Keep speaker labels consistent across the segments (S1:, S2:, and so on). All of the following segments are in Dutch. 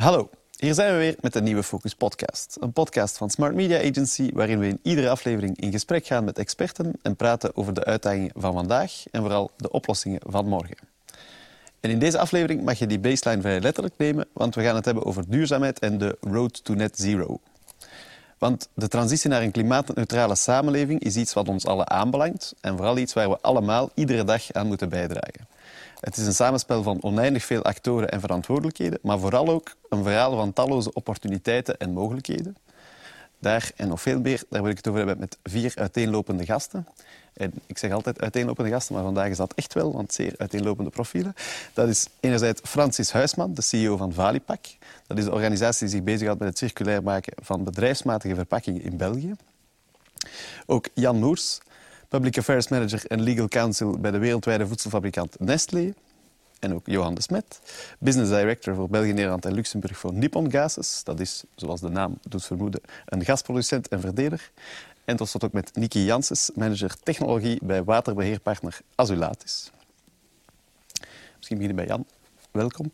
S1: Hallo, hier zijn we weer met een nieuwe Focus Podcast. Een podcast van Smart Media Agency waarin we in iedere aflevering in gesprek gaan met experten en praten over de uitdagingen van vandaag en vooral de oplossingen van morgen. En in deze aflevering mag je die baseline vrij letterlijk nemen, want we gaan het hebben over duurzaamheid en de road to net zero. Want de transitie naar een klimaatneutrale samenleving is iets wat ons allen aanbelangt en vooral iets waar we allemaal iedere dag aan moeten bijdragen. Het is een samenspel van oneindig veel actoren en verantwoordelijkheden, maar vooral ook een verhaal van talloze opportuniteiten en mogelijkheden. Daar en nog veel meer, daar wil ik het over hebben met vier uiteenlopende gasten. En ik zeg altijd uiteenlopende gasten, maar vandaag is dat echt wel, want zeer uiteenlopende profielen. Dat is enerzijds Francis Huisman, de CEO van Valipak. Dat is de organisatie die zich bezighoudt met het circulair maken van bedrijfsmatige verpakkingen in België. Ook Jan Moers, Public Affairs Manager en Legal Counsel bij de wereldwijde voedselfabrikant Nestlé. En ook Johan de Smet, Business Director voor België, Nederland en Luxemburg voor Nippon Gases. Dat is, zoals de naam doet vermoeden, een gasproducent en verdeler. En tot slot ook met Niki Janssens, manager technologie bij waterbeheerpartner Azulatis. Misschien beginnen bij Jan. Welkom.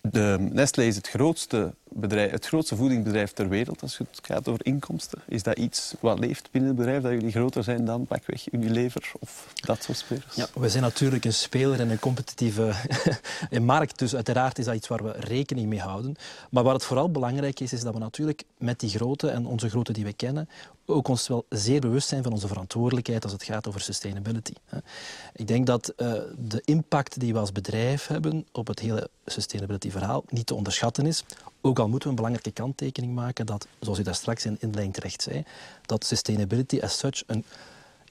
S1: De Nestlé is het grootste, bedrijf, het grootste voedingsbedrijf ter wereld als het gaat over inkomsten. Is dat iets wat leeft binnen het bedrijf, dat jullie groter zijn dan pakweg Unilever of dat soort spelers?
S2: Ja, we zijn natuurlijk een speler in een competitieve markt, dus uiteraard is dat iets waar we rekening mee houden. Maar wat het vooral belangrijk is, is dat we natuurlijk met die grote en onze grote die we kennen, ook ons wel zeer bewust zijn van onze verantwoordelijkheid als het gaat over sustainability. Ik denk dat uh, de impact die we als bedrijf hebben op het hele sustainability-verhaal niet te onderschatten is. Ook al moeten we een belangrijke kanttekening maken dat, zoals u daar straks in inleiding terecht zei, dat sustainability as such een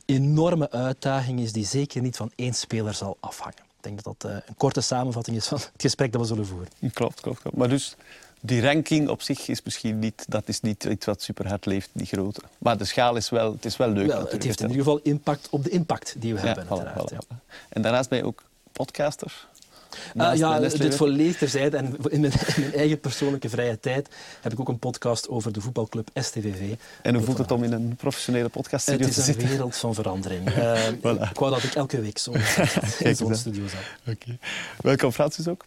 S2: enorme uitdaging is die zeker niet van één speler zal afhangen. Ik denk dat dat uh, een korte samenvatting is van het gesprek dat we zullen voeren.
S1: Klopt, klopt, klopt. Maar dus die ranking op zich is misschien niet, dat is niet iets wat super hard leeft, die grote. Maar de schaal is wel, het is wel leuk.
S2: Wel, het heeft in ieder geval impact op de impact die we hebben. Voilà,
S1: ja. En daarnaast ben je ook podcaster.
S2: Uh, ja, dit volledig terzijde. En in mijn, in mijn, eigen persoonlijke vrije tijd heb ik ook een podcast over de voetbalclub STVV.
S1: En hoe voelt het om in een professionele podcast te
S2: zitten?
S1: Het
S2: is een wereld van verandering. Uh, voilà. Ik wou dat ik elke week zo in zo'n studio zat.
S1: Okay. Welkom Francis ook.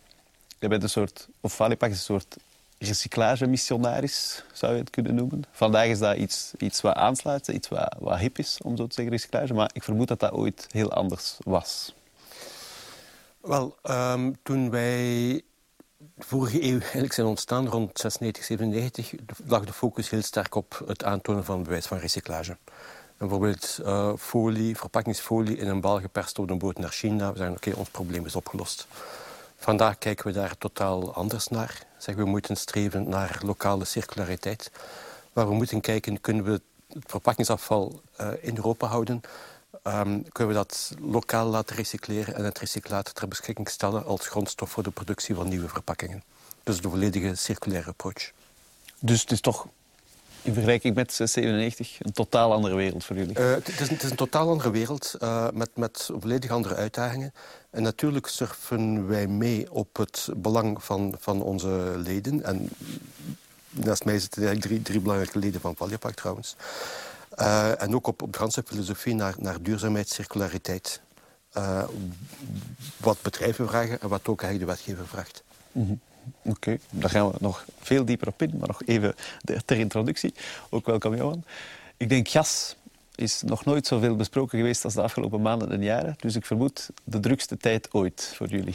S1: Je bent een soort, of Valipak is een soort recyclage-missionaris, zou je het kunnen noemen. Vandaag is dat iets, iets wat aansluit, iets wat, wat hip is, om zo te zeggen, recyclage. Maar ik vermoed dat dat ooit heel anders was.
S3: Wel, um, toen wij vorige eeuw eigenlijk zijn ontstaan, rond 96, 97, lag de focus heel sterk op het aantonen van bewijs van recyclage. bijvoorbeeld uh, folie, verpakkingsfolie in een bal geperst door een boot naar China. We zeggen, oké, ons probleem is opgelost. Vandaag kijken we daar totaal anders naar. Zeg, we moeten streven naar lokale circulariteit. Maar we moeten kijken, kunnen we het verpakkingsafval uh, in Europa houden? Um, kunnen we dat lokaal laten recycleren en het recyclaat ter beschikking stellen als grondstof voor de productie van nieuwe verpakkingen? Dus de volledige circulaire approach.
S1: Dus het is toch in vergelijking met 97 een totaal andere wereld voor jullie?
S3: Uh, het, is, het, is, een totaal andere wereld uh, met, met volledig andere uitdagingen. En natuurlijk surfen wij mee op het belang van, van onze leden. En naast mij zitten eigenlijk drie, drie belangrijke leden van Valjapak trouwens. Uh, en ook op, op de ganse filosofie naar, naar duurzaamheid, circulariteit. wat bedrijven vragen en wat ook eigenlijk de wetgever vraagt.
S1: -hmm. Oké, daar gaan we nog veel dieper op in, maar nog even ter introductie. Ook welkom, Johan. Ik denk gas is nog nooit zoveel besproken geweest als de afgelopen maanden en jaren. Dus ik vermoed de drukste tijd ooit voor jullie.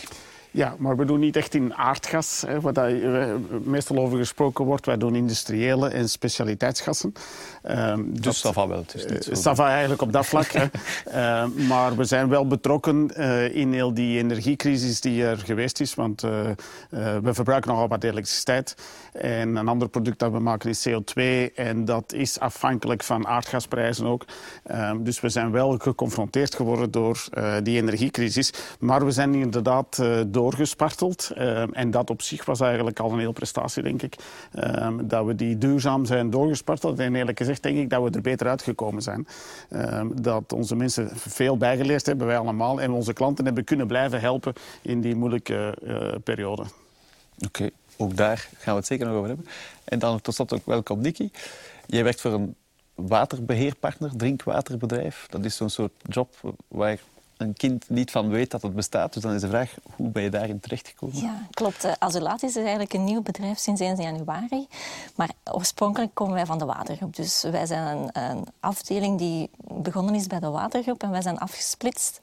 S4: Ja, maar we doen niet echt in aardgas, hè, waar dat, uh, meestal over gesproken wordt. Wij doen industriële en specialiteitsgassen.
S1: Uh, dus dat va wel. Het is niet zo
S4: Sava eigenlijk op dat vlak. uh, maar we zijn wel betrokken uh, in heel die energiecrisis die er geweest is. Want we verbruiken nogal wat elektriciteit. En een ander product dat we maken is CO2. En dat is afhankelijk van aardgasprijzen ook. Ehm, dus we zijn wel geconfronteerd geworden door die energiecrisis. Maar we zijn inderdaad door doorgesparteld. Uh, en dat op zich was eigenlijk al een hele prestatie, denk ik. Uh, dat we die duurzaam zijn doorgesparteld. En eerlijk gezegd denk ik dat we er beter uitgekomen zijn. Uh, dat onze mensen veel bijgeleerd hebben, wij allemaal. En onze klanten hebben kunnen blijven helpen in die moeilijke eh, periode.
S1: Oké, ook daar gaan we het zeker nog over hebben. En dan tot slot ook welkom, Nicky. Jij werkt voor een waterbeheerpartner, drinkwaterbedrijf. Dat is zo'n soort job waar een kind niet van weet dat het bestaat. Dus dan is de vraag, hoe ben je daarin terechtgekomen?
S5: Ja, klopt. Uh, Azulatis is eigenlijk een nieuw bedrijf sinds 1 januari. Maar oorspronkelijk komen wij van de Watergroep. Dus wij zijn een, een afdeling die begonnen is bij de Watergroep en wij zijn afgesplitst.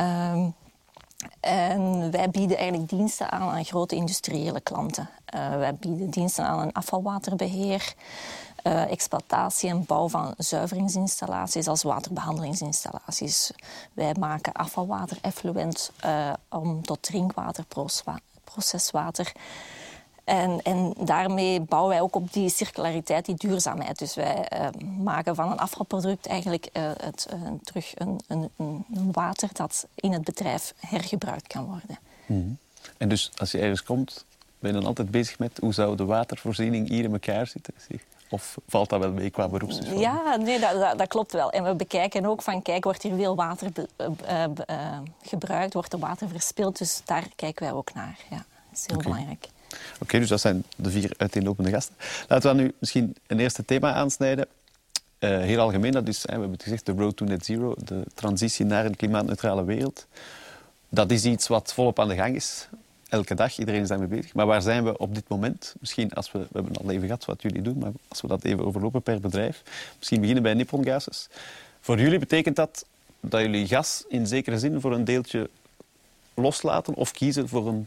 S5: Um, en wij bieden eigenlijk diensten aan aan grote industriële klanten. Uh, wij bieden diensten aan een afvalwaterbeheer, uh, exploitatie en bouw van zuiveringsinstallaties als waterbehandelingsinstallaties. Wij maken afvalwater effluent uh, om tot drinkwater, proceswater. En, en, daarmee bouwen wij ook op die circulariteit, die duurzaamheid. Dus wij uh, maken van een afvalproduct eigenlijk het, terug een, een, een, water dat in het bedrijf hergebruikt kan worden.
S1: -hmm. En dus als je ergens komt, ben je dan altijd bezig met hoe zou de watervoorziening hier in elkaar zitten? Of valt dat wel mee qua beroepsvorming?
S5: Ja, nee, dat, dat, dat, klopt wel. En we bekijken ook van, kijk, wordt hier veel water gebruikt? Wordt er water verspild? Dus daar kijken wij ook naar. Ja, dat is heel okay. belangrijk.
S1: Oké, okay, dus dat zijn de vier uiteenlopende gasten. Laten we dan nu misschien een eerste thema aansnijden. Uh, heel algemeen, dat is, we hebben het gezegd, de road to net zero, de transitie naar een klimaatneutrale wereld. Dat is iets wat volop aan de gang is. Elke dag, iedereen is daarmee bezig. Maar waar zijn we op dit moment? Misschien als we, we hebben al even gehad wat jullie doen, maar als we dat even overlopen per bedrijf. Misschien beginnen bij Nippon Gases. Voor jullie betekent dat dat jullie gas in zekere zin voor een deeltje loslaten of kiezen voor een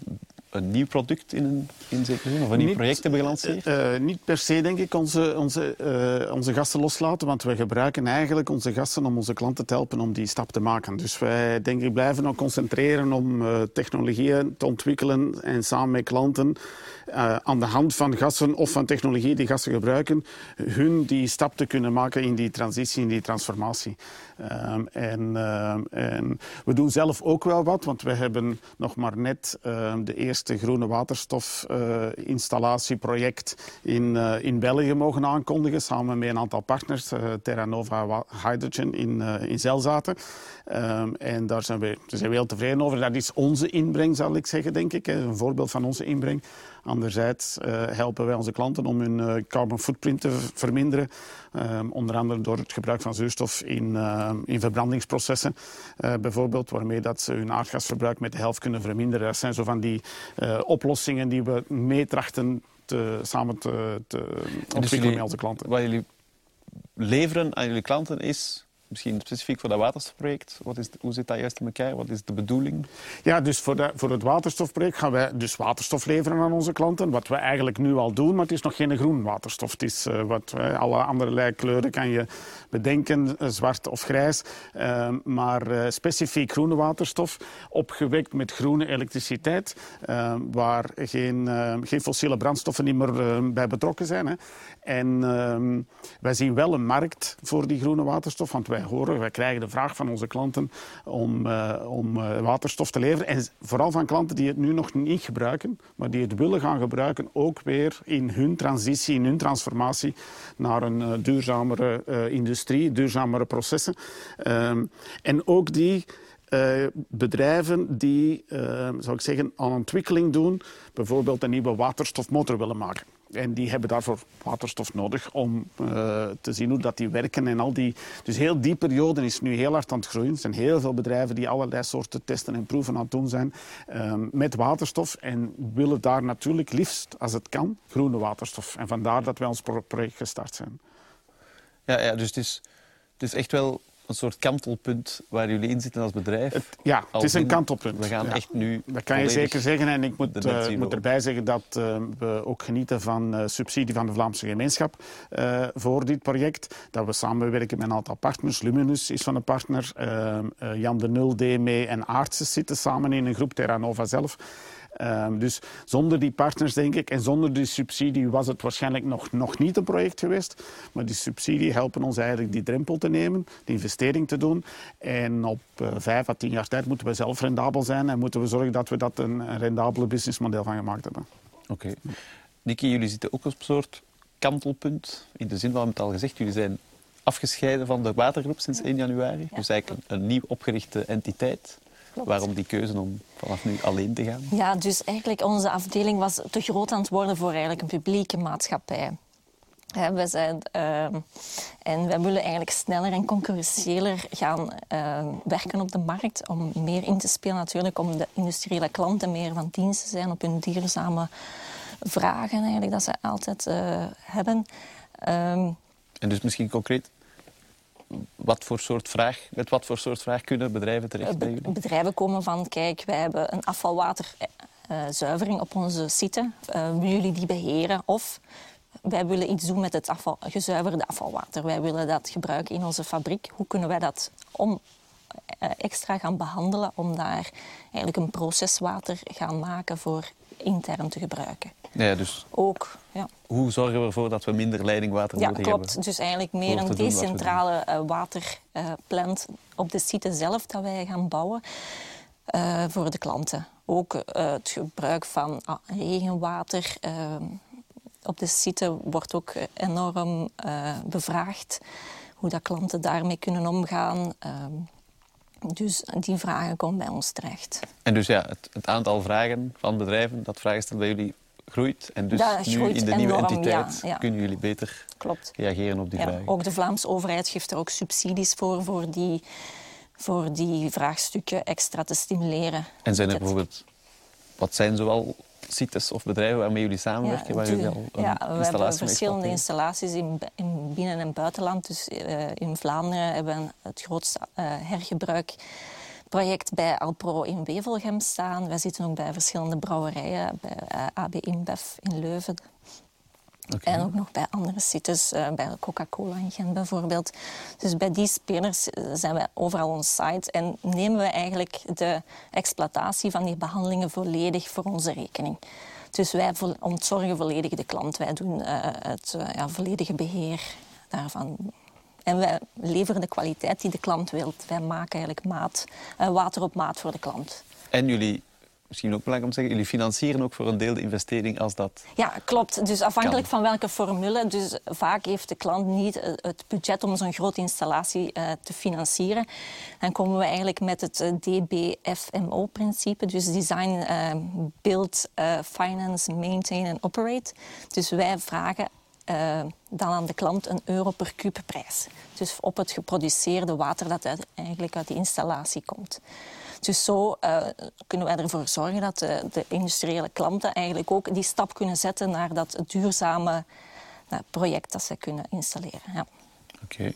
S1: een nieuw product in, een, in zekere zin? Of een nieuw project hebben gelanceerd?
S4: Uh, niet per se, denk ik, onze, onze, uh, onze gasten loslaten. Want wij gebruiken eigenlijk onze gasten om onze klanten te helpen om die stap te maken. Dus wij, denk ik, blijven nog concentreren om technologieën te ontwikkelen en samen met klanten aan de hand van gassen of van technologie die gassen gebruiken, hun die stap te kunnen maken in die transitie, in die transformatie. Um, en, en, we doen zelf ook wel wat, want we hebben nog maar net de eerste groene waterstofinstallatieproject uh, in, uh, in België mogen aankondigen, samen met een aantal partners, uh, Terra Nova Hydrogen in, in Zelzaten. En daar zijn we, zijn heel tevreden over. Dat is onze inbreng, zal ik zeggen, denk ik. Hè. Een voorbeeld van onze inbreng. Anderzijds uh, helpen wij onze klanten om hun uh, carbon footprint te verminderen. Um, onder andere door het gebruik van zuurstof in, uh, in verbrandingsprocessen. bijvoorbeeld, waarmee dat ze hun aardgasverbruik met de helft kunnen verminderen. Dat zijn zo van die oplossingen die we meetrachten te, samen te, te ontwikkelen dus jullie, met onze klanten.
S1: Wat jullie leveren aan jullie klanten is Misschien specifiek voor dat waterstofproject. Wat is, hoe zit dat juist in elkaar? Wat is de bedoeling?
S4: Ja, dus voor, voor het waterstofproject gaan wij dus waterstof leveren aan onze klanten. Wat we eigenlijk nu al doen, maar het is nog geen groen waterstof. Het is uh, wat alle andere kleuren kan je bedenken, uh, zwart of grijs. Uh, maar uh, specifiek groene waterstof, opgewekt met groene elektriciteit, waar geen, geen fossiele brandstoffen niet meer bij betrokken zijn. Hè. En ehm, wij zien wel een markt voor die groene waterstof, want wij horen, wij krijgen de vraag van onze klanten om, uh, om uh, waterstof te leveren. En vooral van klanten die het nu nog niet gebruiken, maar die het willen gaan gebruiken, ook weer in hun transitie, in hun transformatie naar een uh, duurzamere industrie, duurzamere processen. Ehm, en ook die... Bedrijven die, uh, zou ik zeggen, aan ontwikkeling doen, bijvoorbeeld een nieuwe waterstofmotor willen maken. En die hebben daarvoor waterstof nodig om uh, te zien hoe dat die werken. En al die, dus heel die periode is nu heel hard aan het groeien. Er zijn heel veel bedrijven die allerlei soorten testen en proeven aan het doen zijn uh, met waterstof. En willen daar natuurlijk liefst, als het kan, groene waterstof. En vandaar dat wij ons project gestart zijn.
S1: Ja, ja dus is, het is echt wel een soort kantelpunt waar jullie in zitten als bedrijf?
S4: Het, ja, het is een kantelpunt.
S1: We gaan
S4: ja.
S1: echt nu.
S4: Dat kan je zeker zeggen. En ik moet, uh, moet erbij zeggen dat uh, we ook genieten van uh, subsidie van de Vlaamse gemeenschap voor dit project. Dat we samenwerken met een aantal partners. Luminus is van een partner. Jan de Nul, DME en Aartsen zitten samen in een groep Terra Nova zelf. Um, dus zonder die partners, denk ik, en zonder die subsidie was het waarschijnlijk nog, nog niet een project geweest. Maar die subsidie helpen ons eigenlijk die drempel te nemen, die investering te doen. En op uh, vijf à tien jaar tijd moeten we zelf rendabel zijn en moeten we zorgen dat we dat een, een rendabele businessmodel van gemaakt hebben.
S1: Oké. Okay. Nicky, jullie zitten ook op een soort kantelpunt. In de zin van, we hebben het al gezegd, jullie zijn afgescheiden van de watergroep sinds 1 januari. Ja. Dus eigenlijk een, een nieuw opgerichte entiteit. Waarom die keuze om vanaf nu alleen te gaan?
S5: Ja, dus eigenlijk onze afdeling was te groot aan het worden voor eigenlijk een publieke maatschappij. we zijn, ehm, en wij willen eigenlijk sneller en concurrentiëler gaan ehm, werken op de markt. Om meer in te spelen natuurlijk, om de industriële klanten meer van dienst te zijn op hun duurzame vragen eigenlijk, dat ze altijd uh, hebben.
S1: Ehm, en dus misschien concreet, wat voor soort vraag, met wat voor soort vraag kunnen bedrijven terecht bij jullie?
S5: Bedrijven komen van, kijk, wij hebben een afvalwaterzuivering op onze site. Willen jullie die beheren? Of wij willen iets doen met het afval, gezuiverde afvalwater. Wij willen dat gebruiken in onze fabriek. Hoe kunnen wij dat om, eh, extra gaan behandelen om daar eigenlijk een proceswater gaan maken voor intern te gebruiken?
S1: Ja, dus
S5: ook. Ja.
S1: Hoe zorgen we ervoor dat we minder leidingwater ja,
S5: nodig klopt. hebben? Dus eigenlijk meer een decentrale uh, waterplant op de site zelf dat wij gaan bouwen uh, voor de klanten. Ook uh, het gebruik van ah, regenwater op de site wordt ook enorm uh, bevraagd hoe dat klanten daarmee kunnen omgaan. Ehm, dus die vragen komen bij ons terecht.
S1: En dus ja, het, het aantal vragen van bedrijven dat vragen bij jullie groeit. En dus nu in de nieuwe entiteit kunnen jullie beter Klopt. reageren op die vragen.
S5: Ook de Vlaamse overheid geeft er ook subsidies voor, voor die, voor die vraagstukken extra te stimuleren.
S1: En zijn er bijvoorbeeld, wat zijn zoal sites of bedrijven waarmee jullie samenwerken? Ja, waar jullie al
S5: ja, we hebben verschillende installaties in, in, binnen- en buitenland. Dus uh, in Vlaanderen hebben we het grootste uh, hergebruikproject bij Alpro in Wevelgem staan. Wij zitten ook bij verschillende brouwerijen, bij eh, AB InBev in Leuven. Okay. En ook nog bij andere sites, uh, bij Coca-Cola in Gent bijvoorbeeld. Dus bij die spelers zijn wij overal on site en nemen we eigenlijk de exploitatie van die behandelingen volledig voor onze rekening. Dus wij ontzorgen volledig de klant. Wij doen uh, het ja, volledige beheer daarvan. En wij leveren de kwaliteit die de klant wil. Wij maken eigenlijk maat, water op maat voor de klant.
S1: En jullie misschien ook belangrijk om te zeggen, jullie financieren ook voor een deel de investering als dat.
S5: Ja, klopt. Dus afhankelijk van welke formule. Dus vaak heeft de klant niet het budget om zo'n grote installatie uh, te financieren. Dan komen we eigenlijk met het eh, DBFMO-principe. Dus Design, uh, Build, uh, Finance, Maintain en Operate. Dus wij vragen uh, dan aan de klant een euro per kub prijs. Dus op het geproduceerde water dat eigenlijk uit die installatie komt. Dus zo uh, kunnen wij ervoor zorgen dat de, de, industriële klanten eigenlijk ook die stap kunnen zetten naar dat duurzame uh, project dat ze kunnen installeren. Ja.
S1: Oké.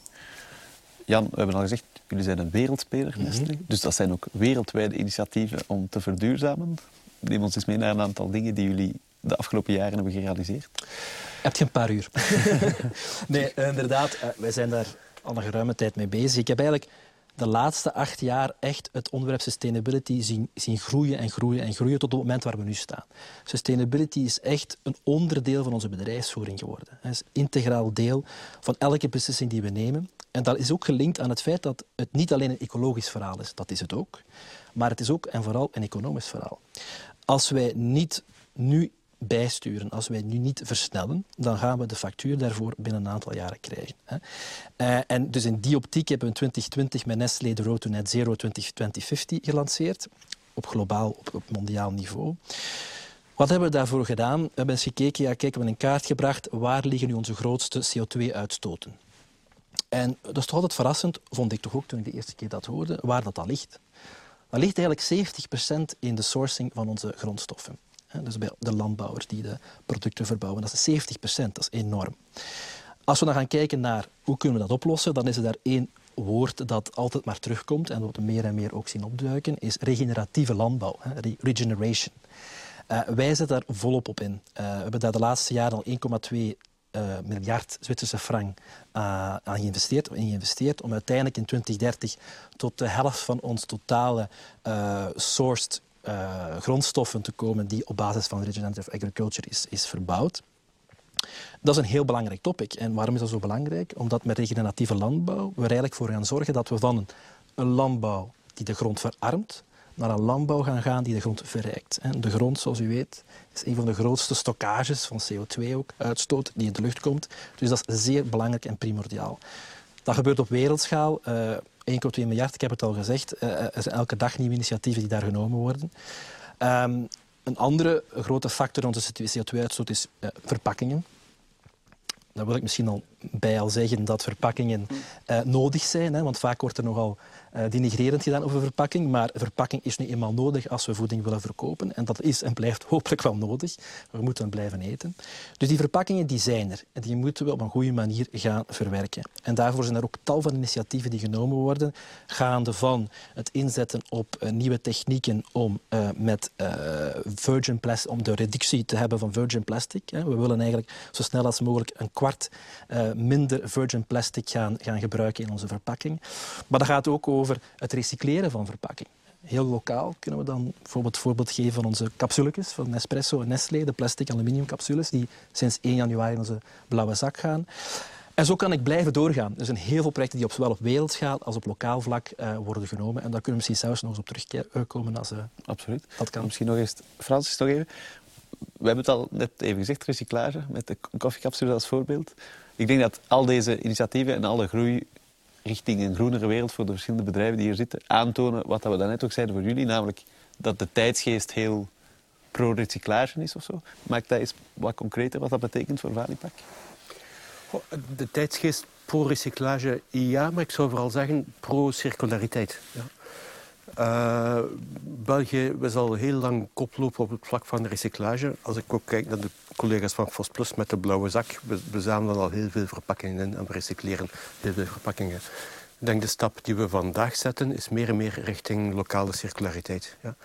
S1: Jan, we hebben al gezegd, jullie zijn een wereldspeler, mm -hmm. Dus dat zijn ook wereldwijde initiatieven om te verduurzamen. Neem ons eens mee naar een aantal dingen die jullie de afgelopen jaren hebben gerealiseerd.
S2: Heb je een paar uur? nee, inderdaad. Wij zijn daar al een geruime tijd mee bezig. Ik heb eigenlijk de laatste acht jaar echt het onderwerp sustainability zien, zien groeien en groeien en groeien tot het moment waar we nu staan. Sustainability is echt een onderdeel van onze bedrijfsvoering geworden. Het is integraal deel van elke beslissing die we nemen. En dat is ook gelinkt aan het feit dat het niet alleen een ecologisch verhaal is, dat is het ook, maar het is ook en vooral een economisch verhaal. Als wij niet nu bijsturen, als wij nu niet versnellen, dan gaan we de factuur daarvoor binnen een aantal jaren krijgen. Uh, en dus in die optiek hebben we in 2020 met Nestlé de Road to Net Zero 2050 gelanceerd, op globaal, op, mondiaal niveau. Wat hebben we daarvoor gedaan? We hebben eens gekeken, ja, we hebben een kaart gebracht, waar liggen nu onze grootste CO2-uitstoten? En dat is toch altijd verrassend, vond ik toch ook toen ik de eerste keer dat hoorde, waar dat al ligt. Dat ligt eigenlijk 70% in de sourcing van onze grondstoffen. Dus bij de landbouwers die de producten verbouwen. Dat is 70 procent, dat is enorm. Als we dan gaan kijken naar hoe kunnen we dat oplossen, dan is er daar één woord dat altijd maar terugkomt en wat we meer en meer ook zien opduiken, is regeneratieve landbouw, regeneration. Uh, wij zetten daar volop op in. Uh, we hebben daar de laatste jaren al 1,2 uh, miljard Zwitserse frank aan geïnvesteerd, geïnvesteerd om uiteindelijk in 2030 tot de helft van ons totale sourced uh, grondstoffen te komen die op basis van regenerative agriculture is, is verbouwd. Dat is een heel belangrijk topic. En waarom is dat zo belangrijk? Omdat met regeneratieve landbouw we er eigenlijk voor gaan zorgen dat we van een, landbouw die de grond verarmt, naar een landbouw gaan gaan die de grond verrijkt. De grond, zoals u weet, is een van de grootste stockages van CO2 ook, uitstoot, die in de lucht komt. Dus dat is zeer belangrijk en primordiaal. Dat gebeurt op wereldschaal. Uh, 1,2 miljard, ik heb het al gezegd. Uh, er zijn elke dag nieuwe initiatieven die daar genomen worden. Um, een andere grote factor in onze CO2-uitstoot is uh, verpakkingen. daar wil ik misschien al bij al zeggen dat verpakkingen uh, nodig zijn. Hè, want vaak wordt er nogal uh, denigrerend gedaan over verpakking. Maar verpakking is nu eenmaal nodig als we voeding willen verkopen. En dat is en blijft hopelijk wel nodig. We moeten blijven eten. Dus die verpakkingen die zijn er. En die moeten we op een goede manier gaan verwerken. En daarvoor zijn er ook tal van initiatieven die genomen worden. Gaande van het inzetten op uh, nieuwe technieken om uh, met virgin plastic, om de reductie te hebben van virgin plastic. Hè. We willen eigenlijk zo snel als mogelijk een kwart minder virgin plastic gaan, gaan gebruiken in onze verpakking. Maar dat gaat ook over het recycleren van verpakking. Heel lokaal kunnen we dan bijvoorbeeld het voorbeeld geven van onze capsuletjes van Nespresso en Nestlé, de plastic aluminium capsules, die sinds 1 januari in onze blauwe zak gaan. En zo kan ik blijven doorgaan. Er zijn heel veel projecten die op, zowel op wereldschaal als op lokaal vlak uh, worden genomen. En daar kunnen we misschien zelfs nog eens op terugkomen als uh,
S1: Absoluut.
S2: dat kan.
S1: Misschien nog eens, Francis, nog even. We hebben het al net even gezegd, recyclage, met de koffiecapsule als voorbeeld. Ik denk dat al deze initiatieven en alle groei richting een groenere wereld voor de verschillende bedrijven die hier zitten, aantonen wat we daarnet ook zeiden voor jullie, namelijk dat de tijdsgeest heel pro-recyclage is of zo. Maak dat eens wat concreter wat dat betekent voor Valipak.
S3: De tijdsgeest pro-recyclage, ja, maar ik zou vooral zeggen pro-circulariteit. Ja. Uh, België was al heel lang koplopen op het vlak van recyclage. Als ik ook kijk naar de collega's van Plus met de blauwe zak, we bezamelen al heel veel verpakkingen in en we recycleren heel veel verpakkingen. Ik denk de stap die we vandaag zetten is meer en meer richting lokale circulariteit. Ja.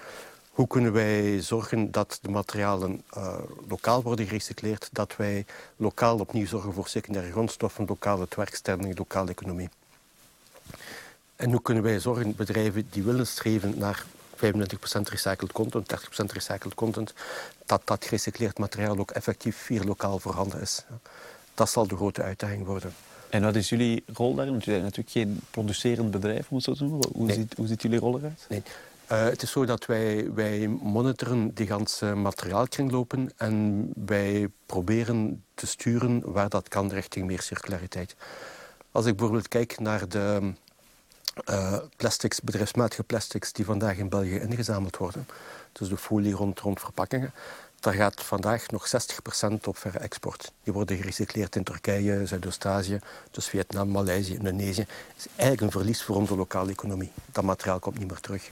S3: Hoe kunnen wij zorgen dat de materialen uh, lokaal worden gerecycleerd, dat wij lokaal opnieuw zorgen voor secundaire grondstoffen, lokale werkstelling, lokale economie. En hoe kunnen wij zorgen, bedrijven die willen streven naar 25% recycled content, 30% recycled content, dat dat gerecycleerd materiaal ook effectief hier lokaal voorhanden is. Dat zal de grote uitdaging worden.
S1: En wat is jullie rol daarin? Want jullie zijn natuurlijk geen producerend bedrijf, moet zo noemen. Hoe, ziet, hoe ziet jullie rol eruit?
S3: Nee. Uh, het is zo dat wij, wij monitoren die ganse materiaalkringlopen en wij proberen te sturen waar dat kan richting meer circulariteit. Als ik bijvoorbeeld kijk naar de uh, plastics, bedrijfsmatige plastics die vandaag in België ingezameld worden. Dus de folie rond, verpakkingen. Daar gaat vandaag nog 60% op verre export. Die worden gerecycleerd in Turkije, Zuidoost-Azië, dus Vietnam, Maleisië, Indonesië. Dat is eigenlijk een verlies voor onze lokale economie. Dat materiaal komt niet meer terug.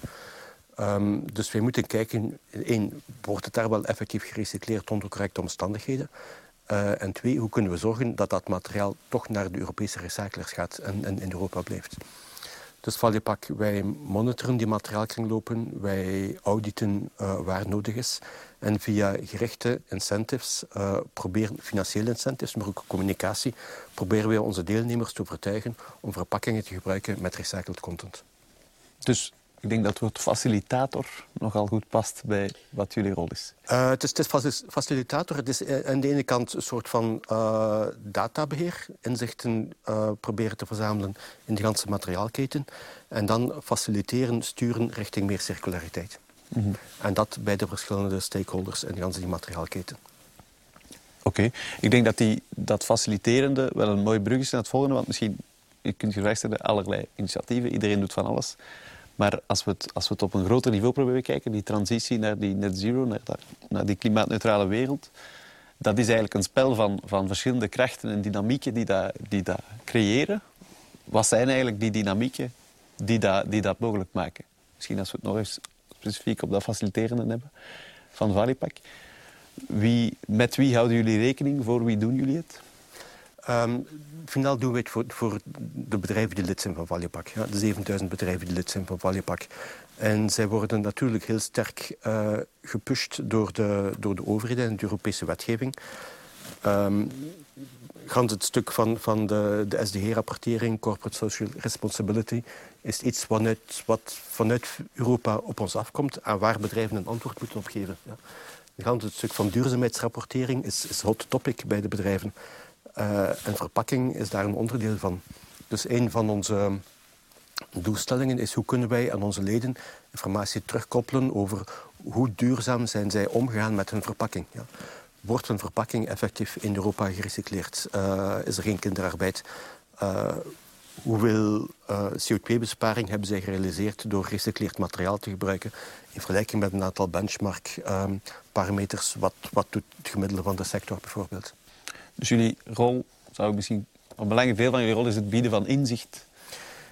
S3: Um, dus wij moeten kijken, één, wordt het daar wel effectief gerecycleerd onder correcte omstandigheden? Uh, en twee, hoe kunnen we zorgen dat dat materiaal toch naar de Europese recyclers gaat en in Europa blijft? Dus Valjepak, wij monitoren die materiaalkringlopen, wij auditen uh, waar nodig is. En via gerichte incentives, uh, proberen, financiële incentives, maar ook communicatie, proberen wij onze deelnemers te overtuigen om verpakkingen te gebruiken met recycled content.
S1: Dus ik denk dat het woord facilitator nogal goed past bij wat jullie rol is.
S3: Uh, het, is het is facilitator. Het is eh, aan de ene kant een soort van uh, databeheer. Inzichten uh, proberen te verzamelen in de ganse materiaalketen. En dan faciliteren, sturen richting meer circulariteit. Mm -hmm. En dat bij de verschillende stakeholders in de ganse die materiaalketen.
S1: Oké, okay. ik denk dat die, dat faciliterende wel een mooie brug is naar het volgende. Want misschien, je kunt je stellen, allerlei initiatieven. Iedereen doet van alles. Maar als we, het, als we het op een groter niveau proberen kijken, die transitie naar die net zero, naar, naar die klimaatneutrale wereld, dat is eigenlijk een spel van, van verschillende krachten en dynamieken die dat, die dat creëren. Wat zijn eigenlijk die dynamieken die dat, die dat mogelijk maken? Misschien als we het nog eens specifiek op dat faciliterende hebben van Valipak. Wie, met wie houden jullie rekening? Voor wie doen jullie het?
S3: Um, finaal doen we het voor, voor, de bedrijven die lid zijn van Valjepak. Ja, de 7000 bedrijven die lid zijn van Valjepak. En zij worden natuurlijk heel sterk uh, gepusht door de, door de overheden en de Europese wetgeving. Um, gans het stuk van, van de, de SDG-rapportering, Corporate Social Responsibility, is iets wat vanuit Europa op ons afkomt en waar bedrijven een antwoord moeten op geven. Gans het stuk van duurzaamheidsrapportering is, is hot topic bij de bedrijven. Uh, en verpakking is daar een onderdeel van. Dus een van onze doelstellingen is hoe kunnen wij aan onze leden informatie terugkoppelen over hoe duurzaam zijn zij omgegaan met hun verpakking. Ja. Wordt een verpakking effectief in Europa gerecycleerd? Uh, is er geen kinderarbeid? Uh, hoeveel uh, CO2-besparing hebben zij gerealiseerd door gerecycleerd materiaal te gebruiken in vergelijking met een aantal benchmark-parameters? wat, wat doet het gemiddelde van de sector bijvoorbeeld?
S1: Dus jullie rol zou misschien... Een belangrijk deel van jullie rol is het bieden van inzicht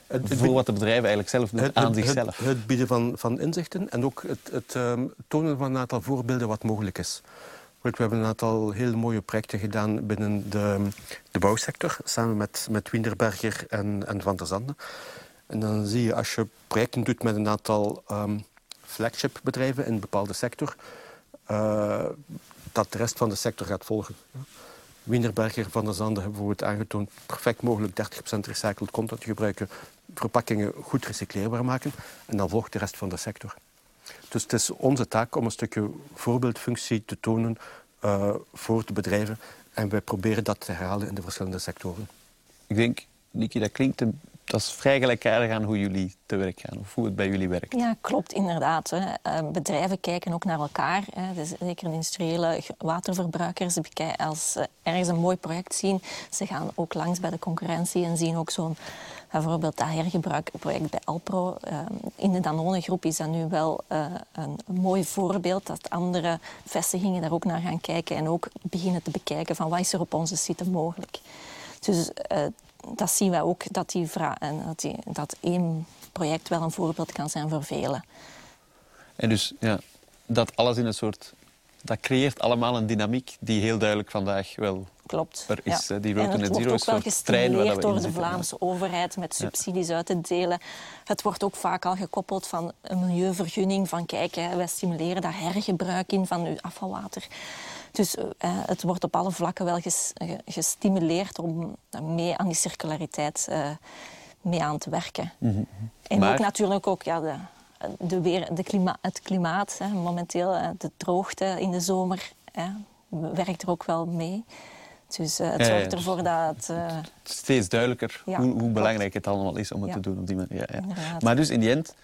S3: Het- het
S1: voor wat de bedrijven eigenlijk zelf doen
S3: Het,
S1: aan zichzelf.
S3: Het, het bieden van, van inzichten en ook het, het ehm, tonen van een aantal voorbeelden wat mogelijk is. We hebben een aantal heel mooie projecten gedaan binnen de, de bouwsector, samen met, met Winderberger en, en Van der Zanden. En dan zie je als je projecten doet met een aantal ehm flagship bedrijven in een bepaalde sector, eh, dat de rest van de sector gaat volgen. Wienerberger van der Zanden hebben bijvoorbeeld aangetoond perfect mogelijk 30% recycled content te gebruiken, verpakkingen goed recycleerbaar maken en dan volgt de rest van de sector. Dus het is onze taak om een stukje voorbeeldfunctie te tonen eh, voor de bedrijven en wij proberen dat te herhalen in de verschillende sectoren.
S1: Ik denk, Niki, dat klinkt... een- Dat is vrij gelijkaardig aan hoe jullie te werk gaan. Of hoe het bij jullie werkt.
S5: Ja, klopt inderdaad. Hè. Eh, bedrijven kijken ook naar elkaar. Hè. Dus zeker industriële waterverbruikers. bekij- Als ze ergens een mooi project zien, ze gaan ook langs bij de concurrentie en zien ook zo'n bijvoorbeeld dat hergebruikproject bij Alpro. Eh, in de Danone-groep is dat nu wel eh, een mooi voorbeeld dat andere vestigingen daar ook naar gaan kijken en ook beginnen te bekijken van wat is er op onze site mogelijk. Dus eh, dat zien wij ook, dat, die en dat, die, dat één project wel een voorbeeld kan zijn voor velen.
S1: En dus ja, dat alles in een soort... Dat creëert allemaal een dynamiek die heel duidelijk vandaag wel
S5: Klopt.
S1: er is. Die Road to
S5: het
S1: Net
S5: wordt
S1: Zero
S5: ook
S1: is
S5: wel gestimuleerd door de. Vlaamse overheid met subsidies uit te delen. Het wordt ook vaak al gekoppeld van een milieuvergunning. Van kijk, hè, wij stimuleren daar hergebruik in van uw afvalwater. Dus eh, het wordt op alle vlakken wel ges- ge- gestimuleerd om mee aan die circulariteit eh, mee aan te werken. En
S1: Mhm, Maar-
S5: ook natuurlijk ook ja, de, de weer, de klima, het klimaat. Hè, momenteel eh, de droogte in de zomer hè, werkt er ook wel mee. Dus het zorgt
S1: dus-
S5: ervoor dat... eh,
S1: steeds duidelijker
S5: Ja,
S1: hoe, hoe belangrijk het allemaal is om het
S5: Ja.
S1: te doen op die manier. Ja. Maar dus in die end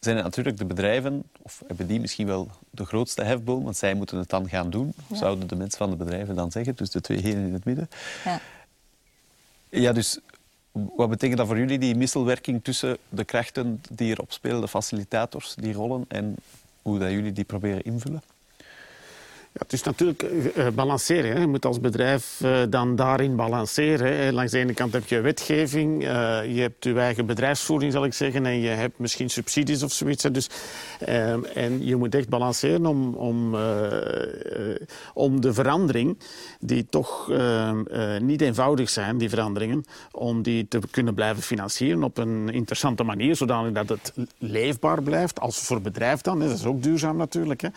S1: zijn het natuurlijk de bedrijven, of hebben die misschien wel de grootste hefboom, want zij moeten het dan gaan doen,
S5: Ja.
S1: zouden de mensen van de bedrijven dan zeggen, dus de twee heren in het midden.
S5: ja.
S1: Ja, dus wat betekent dat voor jullie, die wisselwerking tussen de krachten die erop spelen, de facilitators, die rollen, en hoe dat jullie die proberen invullen?
S4: Ja, het is natuurlijk eh, eh, balanceren. Hè. Je moet als bedrijf eh, dan daarin balanceren. Langs de ene kant heb je wetgeving, je hebt je eigen bedrijfsvoering, zal ik zeggen, en je hebt misschien subsidies of zoiets. Dus, en je moet echt balanceren om, om, om de verandering, die toch niet eenvoudig zijn, die veranderingen, om die te kunnen blijven financieren op een interessante manier, zodanig dat het leefbaar blijft, als voor bedrijf dan. Dat is ook duurzaam natuurlijk. Hè.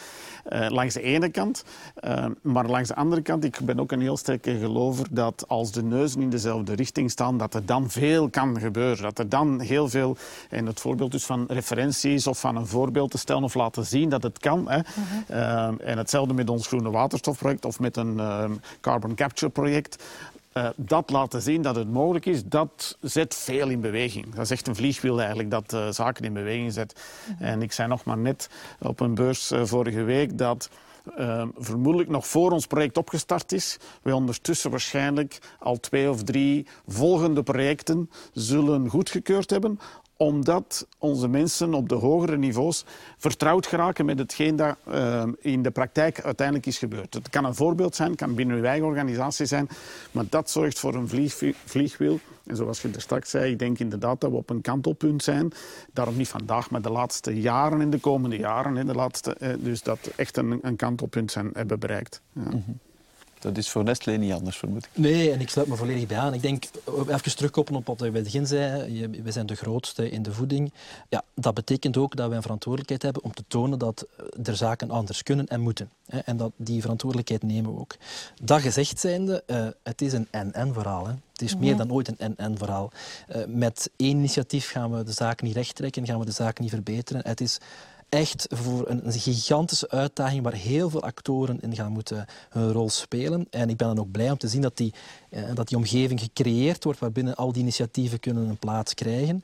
S4: Eh, langs de ene kant. Uh, maar langs de andere kant, ik ben ook een heel sterke gelover dat als de neuzen in dezelfde richting staan, dat er dan veel kan gebeuren. Dat er dan heel veel, en het voorbeeld dus van referenties of van een voorbeeld te stellen of laten zien dat het kan. Hè. Uh, en hetzelfde met ons groene waterstofproject of met een carbon capture project. Uh, dat laten zien dat het mogelijk is, dat zet veel in beweging. Dat is echt een vliegwiel eigenlijk, dat uh, zaken in beweging zet. En ik zei nog maar net op een beurs uh, vorige week dat uh, vermoedelijk nog voor ons project opgestart is, we ondertussen waarschijnlijk al twee of drie volgende projecten zullen goedgekeurd hebben omdat onze mensen op de hogere niveaus vertrouwd geraken met hetgeen dat uh, in de praktijk uiteindelijk is gebeurd. Het kan een voorbeeld zijn, het kan binnen uw eigen organisatie zijn, maar dat zorgt voor een vlieg, vliegwiel. En zoals je er straks zei, ik denk inderdaad dat we op een kantelpunt zijn. Daarom niet vandaag, maar de laatste jaren en de komende jaren. De laatste, uh, dus dat echt een, een kantelpunt zijn, hebben bereikt. Ja.
S1: -hmm. Dat is voor Nestlé niet anders, vermoed ik.
S2: Nee, en ik sluit me volledig bij aan. Ik denk, even terugkoppelen op wat je bij het begin zei, we zijn de grootste in de voeding. Ja, dat betekent ook dat wij een verantwoordelijkheid hebben om te tonen dat er zaken anders kunnen en moeten. En dat die verantwoordelijkheid nemen we ook. Dat gezegd zijnde, uh, het is een en-en-verhaal. Het is meer dan ooit een en-en-verhaal. Uh, met één initiatief gaan we de zaak niet rechttrekken, gaan we de zaak niet verbeteren. Het is echt voor een, gigantische uitdaging waar heel veel actoren in gaan moeten hun rol spelen. En ik ben dan ook blij om te zien dat die, eh, dat die omgeving gecreëerd wordt waarbinnen al die initiatieven kunnen een plaats krijgen.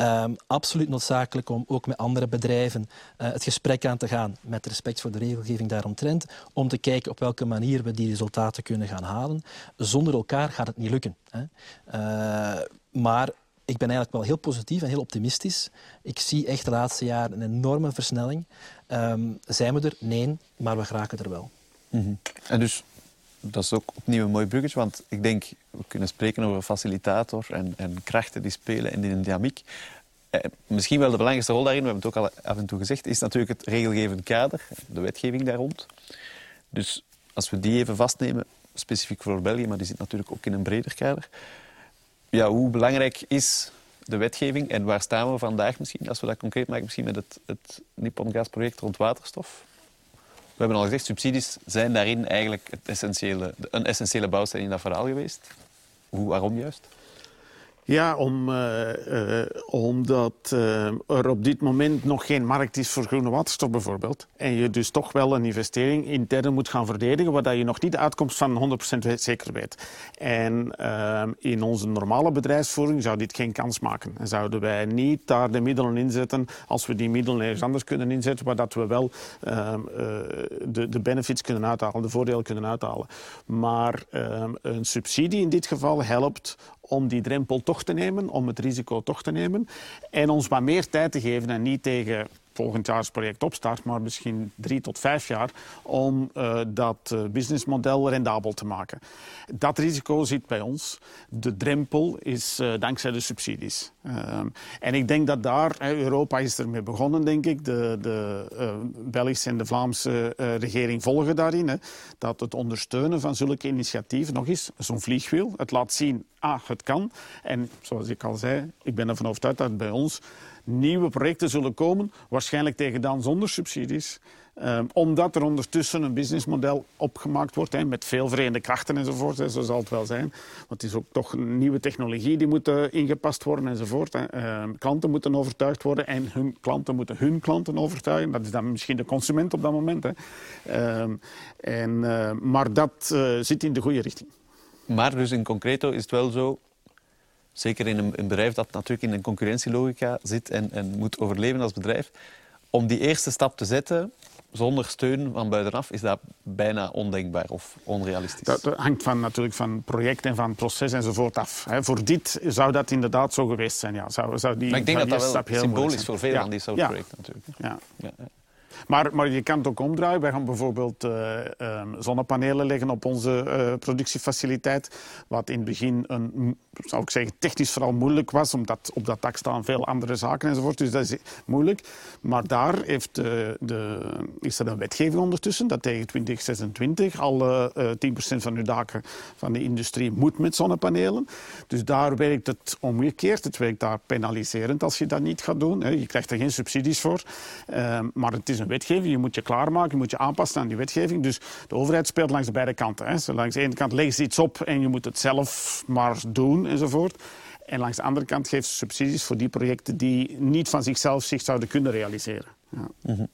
S2: Um, absoluut noodzakelijk om ook met andere bedrijven uh, het gesprek aan te gaan met respect voor de regelgeving daaromtrent, om te kijken op welke manier we die resultaten kunnen gaan halen. Zonder elkaar gaat het niet lukken. Hè. Maar ik ben eigenlijk wel heel positief en heel optimistisch. Ik zie echt de laatste jaren een enorme versnelling. Um, zijn we er? Nee, maar we geraken er wel.
S1: -hmm. En dus dat is ook opnieuw een mooi bruggetje, want ik denk, we kunnen spreken over facilitator en, en krachten die spelen in de dynamiek. Eh, misschien wel de belangrijkste rol daarin, we hebben het ook al af en toe gezegd, is natuurlijk het regelgevend kader, de wetgeving daar rond. Dus als we die even vastnemen, specifiek voor België, maar die zit natuurlijk ook in een breder kader. Ja, hoe belangrijk is de wetgeving en waar staan we vandaag misschien, als we dat concreet maken, misschien met het, het Nippon Gas-project rond waterstof? We hebben al gezegd, subsidies zijn daarin eigenlijk het essentiële, een essentiële bouwsteen in dat verhaal geweest. Hoe, waarom juist?
S4: Ja, om, uh, uh, omdat uh, er op dit moment nog geen markt is voor groene waterstof bijvoorbeeld. En je dus toch wel een investering intern moet gaan verdedigen, waar je nog niet de uitkomst van 100% zeker weet. En in onze normale bedrijfsvoering zou dit geen kans maken. En zouden wij niet daar de middelen inzetten, als we die middelen ergens anders kunnen inzetten, waar dat we wel de, de benefits kunnen uithalen, de voordelen kunnen uithalen. Maar een subsidie in dit geval helpt om die drempel toch te nemen, om het risico toch te nemen. En ons wat meer tijd te geven en niet tegen volgend jaar het project opstart, maar misschien drie tot vijf jaar om uh, dat uh, businessmodel rendabel te maken. Dat risico zit bij ons. De drempel is uh, dankzij de subsidies. en ik denk dat daar, Europa is ermee begonnen, denk ik. De, de Belgische en de Vlaamse regering volgen daarin. Hè, dat het ondersteunen van zulke initiatieven nog eens zo'n vliegwiel. Het laat zien, ah, het kan. En zoals ik al zei, ik ben ervan overtuigd dat bij ons nieuwe projecten zullen komen, waarschijnlijk tegen dan zonder subsidies. Um, omdat er ondertussen een businessmodel opgemaakt wordt hè, met veel verenigde krachten enzovoort. Zo zal het wel zijn. Want het is ook toch een nieuwe technologie die moet uh, ingepast worden enzovoort. Uh, klanten moeten overtuigd worden en hun klanten moeten hun klanten overtuigen. Dat is dan misschien de consument op dat moment. Uh, en, uh, maar dat uh, zit in de goede richting.
S1: Maar dus in concreto is het wel zo zeker in een, een, bedrijf dat natuurlijk in een concurrentielogica zit en, en moet overleven als bedrijf, om die eerste stap te zetten zonder steun van buitenaf is dat bijna ondenkbaar of onrealistisch.
S4: Dat, hangt van, natuurlijk van project en van proces enzovoort af. He, voor dit zou dat inderdaad zo geweest zijn. Ja. Zou, zou die,
S1: maar ik denk dat dat wel symbolisch voor veel ja. van die soort projecten natuurlijk.
S4: Ja. ja. Maar, maar je kan het ook omdraaien. Wij gaan bijvoorbeeld uh, um, zonnepanelen leggen op onze uh, productiefaciliteit. Wat in het begin een, zou ik zeggen, technisch vooral moeilijk was. Omdat op dat dak staan veel andere zaken enzovoort. Dus dat is moeilijk. Maar daar heeft, uh, de, is er een wetgeving ondertussen. Dat tegen 2026 al 10% van uw daken van de industrie moet met zonnepanelen. Dus daar werkt het omgekeerd. Het werkt daar penaliserend als je dat niet gaat doen. Je krijgt er geen subsidies voor. Ehm, maar het is een wetgeving. Je moet je klaarmaken, je moet je aanpassen aan die wetgeving. Dus de overheid speelt langs de beide kanten. Hè. Langs de ene kant leggen ze iets op en je moet het zelf maar doen enzovoort. En langs de andere kant geeft ze subsidies voor die projecten die niet van zichzelf zich zouden kunnen realiseren. Ja.
S1: Mm -hmm.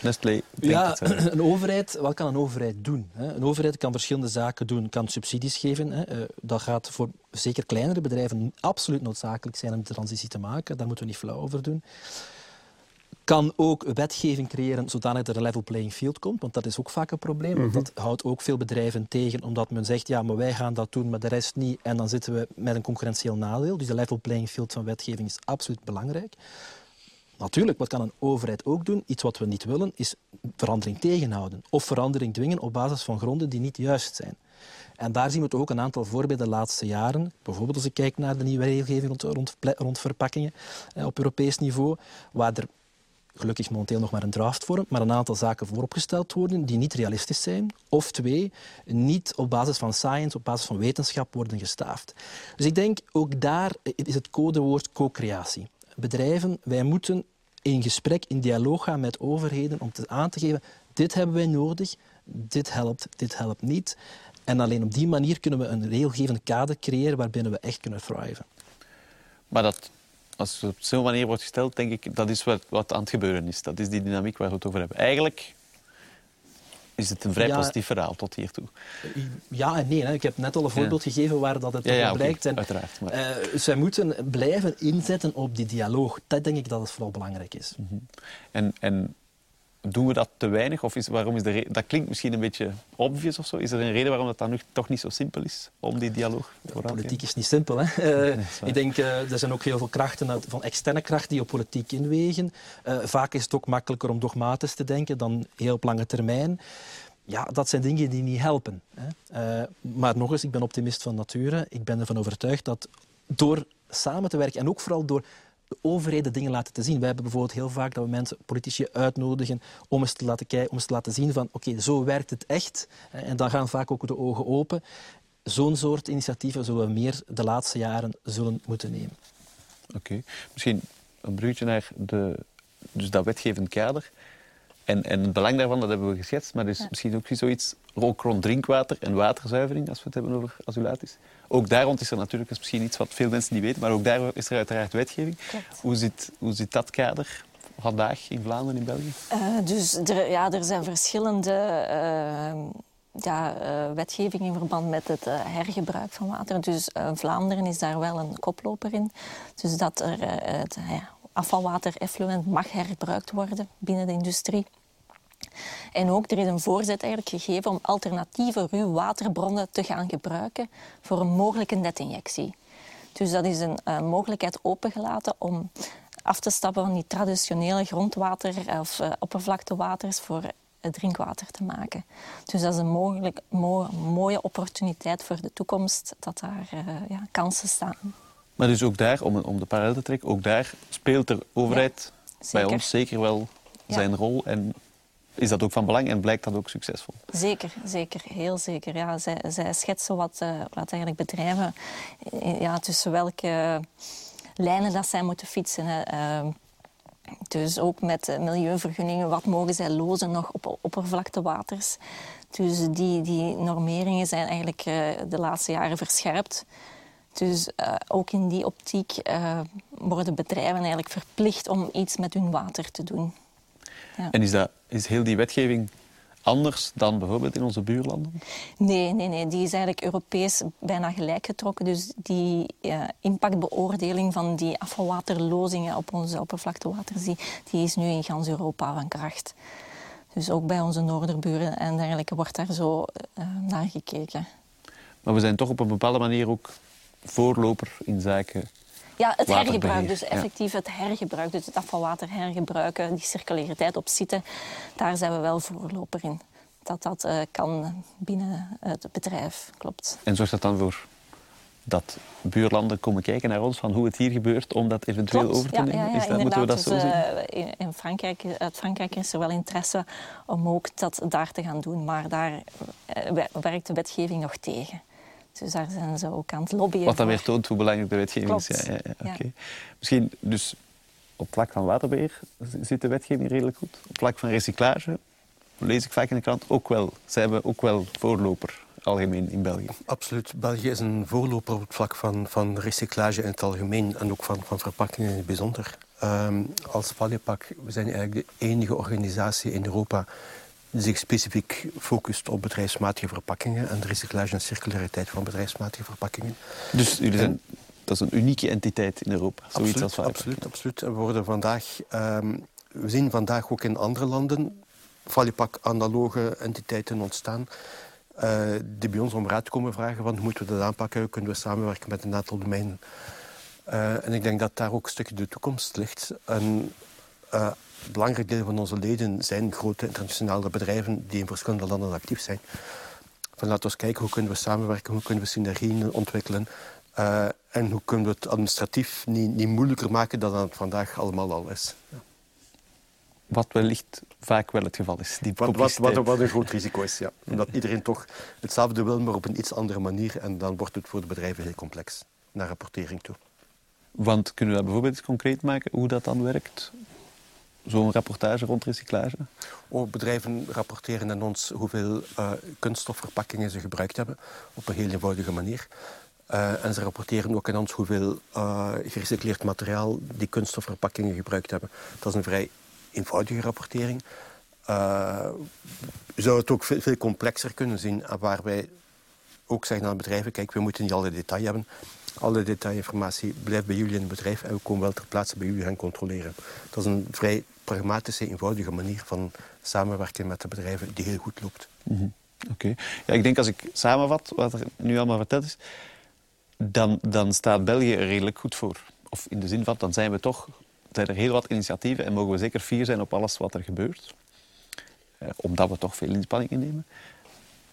S1: Nestlé.
S2: Ja, een overheid, wat kan een overheid doen? Een overheid kan verschillende zaken doen, kan subsidies geven. Dat gaat voor zeker kleinere bedrijven absoluut noodzakelijk zijn om de transitie te maken. Daar moeten we niet flauw over doen kan ook wetgeving creëren zodanig dat er een level playing field komt. Want dat is ook vaak een probleem. Want dat houdt ook veel bedrijven tegen, omdat men zegt, ja, maar wij gaan dat doen, maar de rest niet. En dan zitten we met een concurrentieel nadeel. Dus de level playing field van wetgeving is absoluut belangrijk. Natuurlijk, wat kan een overheid ook doen? Iets wat we niet willen, is verandering tegenhouden. Of verandering dwingen op basis van gronden die niet juist zijn. En daar zien we toch ook een aantal voorbeelden de laatste jaren. Bijvoorbeeld als ik kijk naar de nieuwe regelgeving rond, rond, rond verpakkingen eh, op Europees niveau, waar er gelukkig momenteel nog maar een draftvorm, maar een aantal zaken vooropgesteld worden die niet realistisch zijn. Of twee, niet op basis van science, op basis van wetenschap worden gestaafd. Dus ik denk, ook daar is het codewoord co-creatie. Bedrijven, wij moeten in gesprek, in dialoog gaan met overheden om te aan te geven, dit hebben wij nodig, dit helpt, dit helpt niet. En alleen op die manier kunnen we een regelgevend kader creëren waarbinnen we echt kunnen thriven.
S1: Maar dat als het op zo'n manier wordt gesteld, denk ik dat is wat, wat aan het gebeuren is. Dat is die dynamiek waar we het over hebben. Eigenlijk is het een vrij ja, positief verhaal tot hiertoe.
S2: Ja en nee. Hè. Ik heb net al een voorbeeld ja. gegeven waar dat het ja, ja blijkt.
S1: En, uiteraard. Maar...
S2: Uh, zij moeten blijven inzetten op die dialoog. Dat denk ik dat het vooral belangrijk is.
S1: Mm -hmm. en, en doen we dat te weinig? Of is, waarom is de dat klinkt misschien een beetje obvious of zo. Is er een reden waarom dat dan nu toch niet zo simpel is om die dialoog te
S2: ja, Politiek is niet simpel. Hè? Uh, nee, ik denk, uh, er zijn ook heel veel krachten uit, van externe krachten die op politiek inwegen. Uh, vaak is het ook makkelijker om dogmatisch te denken dan heel op lange termijn. ja, dat zijn dingen die niet helpen. Hè. Maar nog eens, ik ben optimist van nature. Ik ben ervan overtuigd dat door samen te werken en ook vooral door de overheden dingen laten te zien. Wij hebben bijvoorbeeld heel vaak dat we mensen, politici uitnodigen om eens te laten kijken, om eens te laten zien van oké, zo werkt het echt. En dan gaan vaak ook de ogen open. Zo'n soort initiatieven zullen we meer de laatste jaren zullen moeten nemen.
S1: Oké, misschien een bruggetje naar de, dus dat wetgevend kader. En, en het belang daarvan, dat hebben we geschetst, maar dus misschien ook zoiets ook rond drinkwater en waterzuivering, als we het hebben over azulatis. Ook daar rond is er natuurlijk is misschien iets wat veel mensen niet weten, maar ook daar is er uiteraard wetgeving. Hoe zit, hoe zit dat kader vandaag in Vlaanderen, in België?
S5: Uh, dus er, ja, er zijn verschillende uh, ja, uh, wetgevingen in verband met het hergebruik van water. Dus Vlaanderen is daar wel een koploper in. Dus dat er het afvalwater effluent mag hergebruikt worden binnen de industrie. En ook er is een voorzet eigenlijk gegeven om alternatieve ruwwaterbronnen te gaan gebruiken voor een mogelijke netinjectie. Dus dat is een uh, mogelijkheid opengelaten om af te stappen van die traditionele grondwater- of uh, oppervlaktewaters voor drinkwater te maken. Dus dat is een mogelijk, mo mooie opportuniteit voor de toekomst dat daar uh, ja, kansen staan.
S1: Maar dus ook daar, om, om de parallel te trekken, ook daar speelt de overheid ja, bij ons zeker wel zijn ja. rol en is dat ook van belang en blijkt dat ook succesvol?
S5: Zeker, zeker, heel zeker. Ja, zij, zij schetsen wat, uh, wat eigenlijk bedrijven, ja, tussen welke lijnen dat zij moeten fietsen. Uh, dus ook met milieuvergunningen, wat mogen zij lozen nog op oppervlaktewaters. Dus die, die normeringen zijn eigenlijk de laatste jaren verscherpt. Dus ook in die optiek worden bedrijven eigenlijk verplicht om iets met hun water te doen.
S1: Ja. En is, dat, is heel die wetgeving anders dan bijvoorbeeld in onze buurlanden?
S5: Nee, nee, nee. die is eigenlijk Europees bijna gelijk getrokken. Dus die uh, impactbeoordeling van die afvalwaterlozingen op onze oppervlaktewaters, die, die is nu in gans Europa van kracht. Dus ook bij onze noorderburen en dergelijke wordt daar zo uh, naar gekeken.
S1: Maar we zijn toch op een bepaalde manier ook voorloper in zaken
S5: ja, het hergebruik, dus effectief het hergebruik. Dus het afvalwater hergebruiken, die circulariteit op zitten, daar zijn we wel voorloper in. Dat dat uh, kan binnen het bedrijf, klopt.
S1: En zorgt dat dan voor dat buurlanden komen kijken naar ons van hoe het hier gebeurt om dat eventueel
S5: Klopt.
S1: over te nemen?
S5: Ja, ja,
S1: is dat, moeten we dat
S5: dus,
S1: zo zien?
S5: Uh, in Frankrijk, uit Frankrijk is er wel interesse om ook dat daar te gaan doen, maar daar uh, werkt de wetgeving nog tegen. Dus daar zijn ze ook aan het lobbyen.
S1: Wat dan
S5: voor.
S1: weer toont hoe belangrijk de wetgeving is. Ja, ja, ja, okay. Misschien dus op vlak van waterbeheer zit de wetgeving redelijk goed. Op vlak van recyclage lees ik vaak in de krant ook wel. Zij hebben ook wel voorloper algemeen in België.
S3: Absoluut. België is een voorloper op het vlak van, van recyclage in het algemeen en ook van, van verpakkingen in het bijzonder. Um, als Valiepak, we zijn eigenlijk de enige organisatie in Europa zich specifiek focust op bedrijfsmatige verpakkingen en de recyclage en circulariteit van bedrijfsmatige verpakkingen.
S1: Dus jullie zijn, dat is een unieke entiteit in Europa, zoiets
S3: absoluut,
S1: als.
S3: Absoluut, absoluut. En we, worden vandaag, um, we zien vandaag ook in andere landen Valiepak analoge entiteiten ontstaan. Uh, die bij ons om raad komen vragen van hoe moeten we dat aanpakken, kunnen we samenwerken met een aantal domeinen. Uh, en ik denk dat daar ook een stukje de toekomst ligt. En, uh, een belangrijk deel van onze leden zijn grote internationale bedrijven die in verschillende landen actief zijn. Van laten we kijken hoe kunnen we samenwerken, hoe kunnen we synergieën ontwikkelen. Uh, en hoe kunnen we het administratief niet, niet moeilijker maken dan het vandaag allemaal al is. Ja.
S1: Wat wellicht vaak wel het geval is. Die
S3: wat, wat, wat, wat, een groot risico is, ja. Omdat iedereen toch hetzelfde wil, maar op een iets andere manier. En dan wordt het voor de bedrijven heel complex, naar rapportering toe.
S1: Want kunnen we dat bijvoorbeeld concreet maken, hoe dat dan werkt? Zo'n rapportage rond recyclage?
S3: Oh, bedrijven rapporteren aan ons hoeveel uh, kunststofverpakkingen ze gebruikt hebben, op een heel eenvoudige manier. Uh, en ze rapporteren ook aan ons hoeveel uh, gerecycleerd materiaal die kunststofverpakkingen gebruikt hebben. Dat is een vrij eenvoudige rapportering. Je zou het ook veel, veel complexer kunnen zien, waar wij ook zeggen aan bedrijven, kijk, we moeten niet alle detail hebben. Alle detailinformatie blijft bij jullie in het bedrijf en we komen wel ter plaatse bij jullie gaan controleren. Dat is een vrij pragmatische, eenvoudige manier van samenwerken met de bedrijven die heel goed loopt.
S1: -hmm. Oké. Ja, ik denk als ik samenvat wat er nu allemaal verteld is, dan, dan staat België er redelijk goed voor. Of in de zin van, dan zijn we toch, zijn er heel wat initiatieven en mogen we zeker fier zijn op alles wat er gebeurt. omdat we toch veel inspanningen nemen.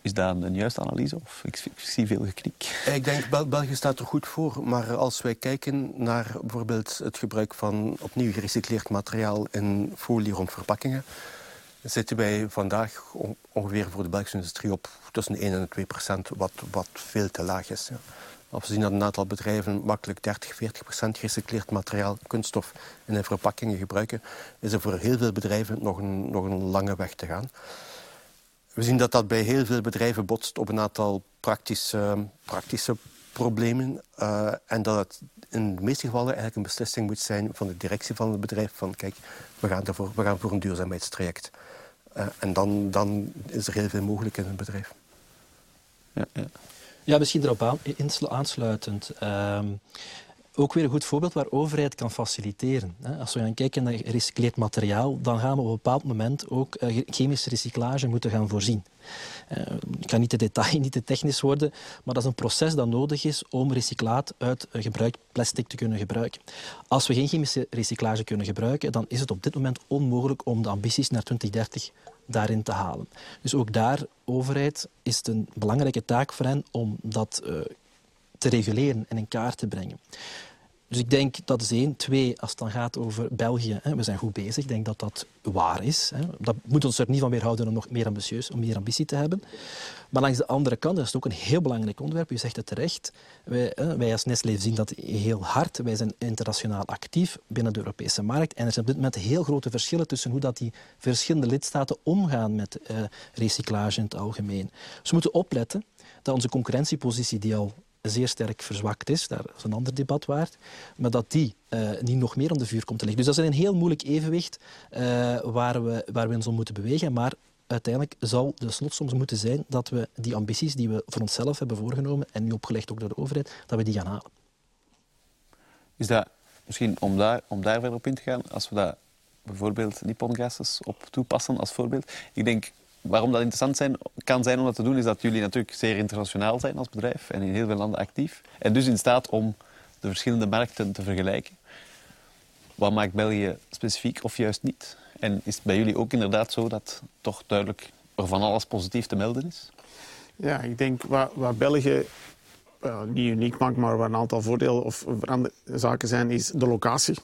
S1: Is dat een juiste analyse of ik, zie veel geknik?
S3: Ik denk Bel België staat er goed voor, maar als wij kijken naar bijvoorbeeld het gebruik van opnieuw gerecycleerd materiaal in folie rond verpakkingen, zitten wij vandaag ongeveer voor de Belgische industrie op tussen 1 en 2 procent, wat, wat veel te laag is. Ja. We zien dat een aantal bedrijven makkelijk 30, 40 procent gerecycleerd materiaal, kunststof in hun verpakkingen gebruiken, is er voor heel veel bedrijven nog nog een lange weg te gaan. We zien dat dat bij heel veel bedrijven botst op een aantal praktische, praktische problemen. Uh, en dat het in de meeste gevallen eigenlijk een beslissing moet zijn van de directie van het bedrijf. Van kijk, we gaan, ervoor, we gaan voor een duurzaamheidstraject. Uh, en dan, dan is er heel veel mogelijk in een bedrijf.
S2: Ja, ja. ja misschien erop aan, aansluitend. Uh, ook weer een goed voorbeeld waar overheid kan faciliteren. Als we gaan kijken naar gerecycleerd materiaal, dan gaan we op een bepaald moment ook eh, chemische recyclage moeten gaan voorzien. Eh, ik kan niet te detail, niet te technisch worden, maar dat is een proces dat nodig is om recyclaat uit gebruikt plastic te kunnen gebruiken. Als we geen chemische recyclage kunnen gebruiken, dan is het op dit moment onmogelijk om de ambities naar 2030 daarin te halen. Dus ook daar, overheid, is het een belangrijke taak voor hen om dat te reguleren en in kaart te brengen. Dus ik denk dat is één. Twee, als het dan gaat over België, hè, we zijn goed bezig. Ik denk dat dat waar is. Hè. Dat moet ons er niet van weerhouden om nog meer ambitieus, om meer ambitie te hebben. Maar langs de andere kant, dat is ook een heel belangrijk onderwerp. U zegt het terecht. Wij, hè, wij als Nestlé zien dat heel hard. Wij zijn internationaal actief binnen de Europese markt. En er zijn op dit moment heel grote verschillen tussen hoe dat die verschillende lidstaten omgaan met uh, recyclage in het algemeen. Dus we moeten opletten dat onze concurrentiepositie, die al zeer sterk verzwakt is, daar is een ander debat waard, maar dat die uh, niet nog meer aan de vuur komt te liggen. Dus dat is een heel moeilijk evenwicht uh, waar, we, waar we ons om moeten bewegen, maar uiteindelijk zal de slotsom moeten zijn dat we die ambities die we voor onszelf hebben voorgenomen en nu opgelegd ook door de overheid, dat we die gaan halen.
S1: Is dat misschien om daar, om daar verder op in te gaan, als we dat bijvoorbeeld Nippon Gases op toepassen als voorbeeld. Ik denk waarom dat interessant zijn, kan zijn om dat te doen, is dat jullie natuurlijk zeer internationaal zijn als bedrijf en in heel veel landen actief. En dus in staat om de verschillende markten te vergelijken. Wat maakt België specifiek of juist niet? En is het bij jullie ook inderdaad zo dat toch duidelijk er van alles positief te melden is?
S4: Ja, ik denk waar, waar België niet uniek maakt, maar waar een aantal voordelen of zaken zijn, is de locatie.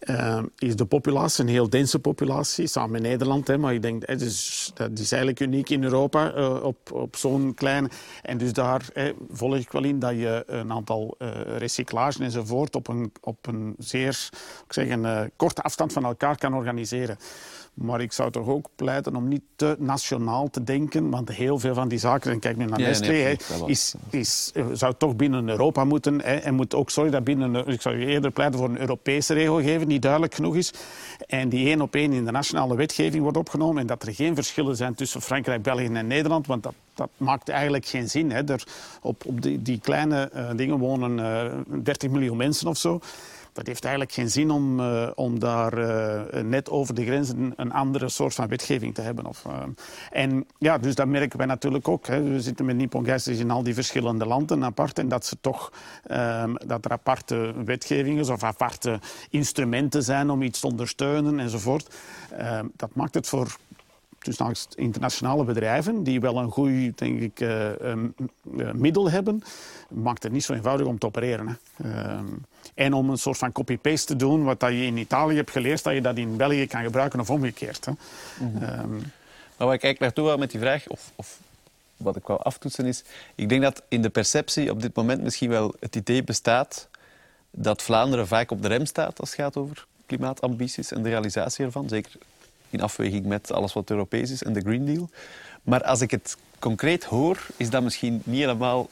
S4: Uh, is de populatie een heel dense populatie, samen met Nederland. Hè, maar ik denk, dus, dat is eigenlijk uniek in Europa uh, op, op zo'n kleine... En dus daar hè, volg ik wel in dat je een aantal uh, recyclagen enzovoort op een, op een zeer ik zeg, een, korte afstand van elkaar kan organiseren. Maar ik zou toch ook pleiten om niet te nationaal te denken. Want heel veel van die zaken, en kijk nu naar ja, Nestlé, nee, is, is, eh, zou toch binnen Europa moeten. Hè, en moet ook, sorry, dat binnen, ik zou je eerder pleiten voor een Europese regelgeving die duidelijk genoeg is. En die één op één in de nationale wetgeving wordt opgenomen. En dat er geen verschillen zijn tussen Frankrijk, België en Nederland. Want dat, dat maakt eigenlijk geen zin. Hè. Er, op, op die, die kleine uh, dingen wonen uh, eh, 30 miljoen mensen of zo dat heeft eigenlijk geen zin om, uh, om daar uh, net over de grenzen een andere soort van wetgeving te hebben. Of, uh, en ja, dus dat merken wij natuurlijk ook. Hè. We zitten met Nippon Gas in al die verschillende landen apart en dat, ze toch, um, dat er aparte wetgevingen of aparte instrumenten zijn om iets te ondersteunen enzovoort. Um, dat maakt het voor dus internationale bedrijven die wel een goed denk ik, uh, um, uh, middel hebben, maakt het niet zo eenvoudig om te opereren. Hè. Uh, en om een soort van copy-paste te doen, wat dat je in Italië hebt geleerd, dat je dat in België kan gebruiken of omgekeerd. Hè. Mm
S1: -hmm. maar waar ik eigenlijk naartoe wil met die vraag, of, of wat ik wou aftoetsen, is... Ik denk dat in de perceptie op dit moment misschien wel het idee bestaat dat Vlaanderen vaak op de rem staat als het gaat over klimaatambities en de realisatie ervan. Zeker in afweging met alles wat Europees is en de Green Deal. Maar als ik het concreet hoor, is dat misschien niet helemaal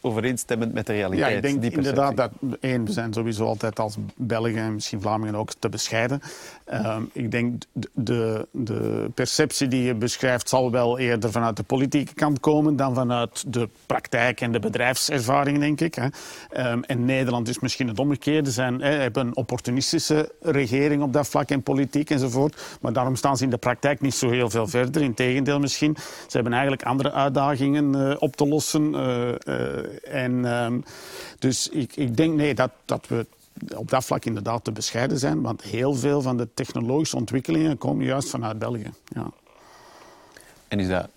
S1: overeenstemmend met de realiteit.
S4: Ja, ik denk inderdaad dat, één, we zijn sowieso altijd als Belgen en misschien Vlamingen ook te bescheiden. Um, ik denk de, de perceptie die je beschrijft zal wel eerder vanuit de politieke kant komen dan vanuit de praktijk en de bedrijfservaring, denk ik. Hè. Um, en Nederland is misschien het omgekeerde. Ze hebben een opportunistische regering op dat vlak en politiek enzovoort. Maar daarom staan ze in de praktijk niet zo heel veel verder. Integendeel misschien. Ze hebben eigenlijk andere uitdagingen uh, op te lossen. Uh, uh, en, um, dus ik, ik denk nee, dat, dat we op dat vlak inderdaad te bescheiden zijn. Want heel veel van de technologische ontwikkelingen komen juist vanuit België. Ja.
S1: En is dat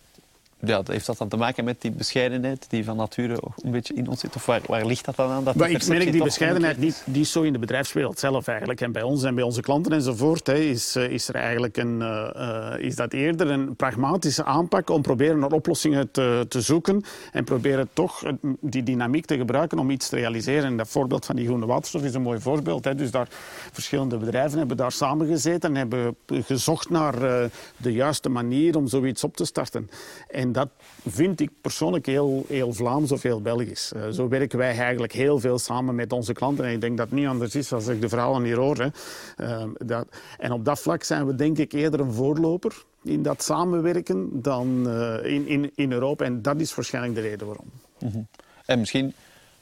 S1: ja, heeft dat dan te maken met die bescheidenheid die van nature een beetje in ons zit? Of waar, waar ligt dat dan aan? Dat
S4: maar ik merk die bescheidenheid niet, die is zo in de bedrijfswereld zelf eigenlijk. En bij ons en bij onze klanten enzovoort hè, is, eh, is er eigenlijk een, uh, is dat eerder een pragmatische aanpak om proberen naar oplossingen te, te zoeken en proberen toch die dynamiek te gebruiken om iets te realiseren. En dat voorbeeld van die groene waterstof is een mooi voorbeeld. Hè. Dus daar, verschillende bedrijven hebben daar samengezeten en hebben gezocht naar uh, de juiste manier om zoiets op te starten. En dat vind ik persoonlijk heel, heel Vlaams of heel Belgisch. Uh, zo werken wij eigenlijk heel veel samen met onze klanten. En ik denk dat het niet anders is als ik de verhalen hier hoor. Uh, dat, en op dat vlak zijn we denk ik eerder een voorloper in dat samenwerken dan uh, in, in, in Europa. En dat is waarschijnlijk de reden waarom.
S1: -hmm. En misschien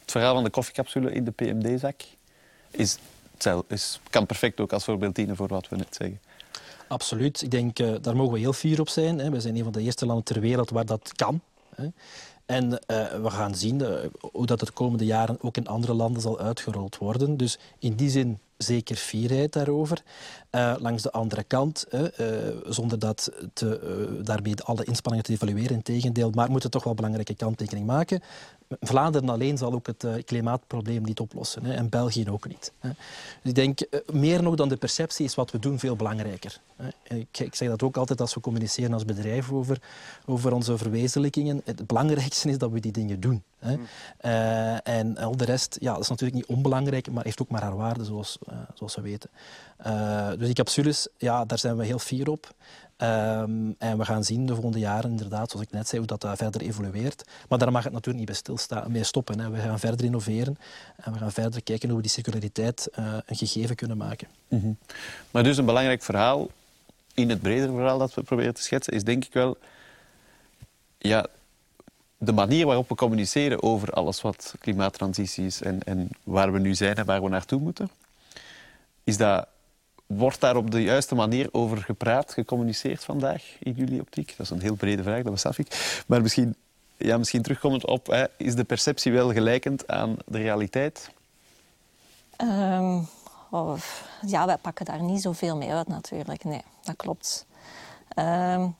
S1: het verhaal van de koffiecapsule in de PMD-zak is, is, kan perfect ook als voorbeeld dienen voor wat we net zeggen.
S2: Absoluut. Ik denk, uh, daar mogen we heel fier op zijn. Hè. We zijn een van de eerste landen ter wereld waar dat kan. Hè. En uh, we gaan zien uh, hoe dat de komende jaren ook in andere landen zal uitgerold worden. Dus in die zin zeker fierheid daarover. Langs de andere kant, zonder dat te, daarmee alle inspanningen te evalueren, in tegendeel, maar moeten toch wel belangrijke kanttekening maken. Vlaanderen alleen zal ook het uh, klimaatprobleem niet oplossen. Hè, en België ook niet. Hè. Dus ik denk, uh, meer nog dan de perceptie is wat we doen veel belangrijker. Hè. Ik, ik, zeg dat ook altijd als we communiceren als bedrijf over, over onze verwezenlijkingen. Het belangrijkste is dat we die dingen doen. Hè. Mm. Uh, en al de rest, ja, dat is natuurlijk niet onbelangrijk, maar heeft ook maar haar waarde, zoals, zoals we weten. dus die capsules, ja, daar zijn we heel fier op. Um, en we gaan zien de volgende jaren, inderdaad, zoals ik net zei, hoe dat uh, verder evolueert. Maar daar mag het natuurlijk niet bij stilstaan, mee stoppen. Hè. We gaan verder innoveren en we gaan verder kijken hoe we die circulariteit uh, een gegeven kunnen maken.
S1: -hmm. Maar dus een belangrijk verhaal in het bredere verhaal dat we proberen te schetsen, is denk ik wel ja, de manier waarop we communiceren over alles wat klimaattransitie is en, en waar we nu zijn en waar we naartoe moeten. Is dat Wordt daar op de juiste manier over gepraat, gecommuniceerd vandaag in jullie optiek? Dat is een heel brede vraag, dat besef ik. Maar misschien, ja, misschien terugkomend op, hè, is de perceptie wel gelijkend aan de realiteit?
S5: Um, oh, ja, wij pakken daar niet zoveel mee uit natuurlijk. Nee, dat klopt. Um,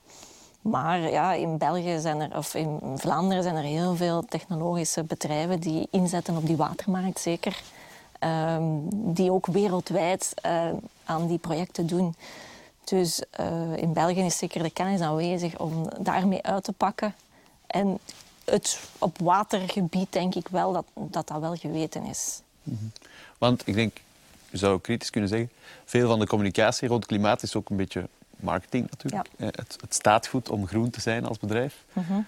S5: maar ja, in België zijn er, of in Vlaanderen zijn er heel veel technologische bedrijven die inzetten op die watermarkt, zeker. Um, die ook wereldwijd uh, aan die projecten doen. Dus uh, in België is zeker de kennis aanwezig om daarmee uit te pakken. En het op watergebied denk ik wel dat dat, dat wel geweten is.
S1: Mm -hmm. Want ik denk, je zou kritisch kunnen zeggen, veel van de communicatie rond klimaat is ook een beetje marketing natuurlijk. Ja. Het, het, staat goed om groen te zijn als bedrijf. Mm -hmm.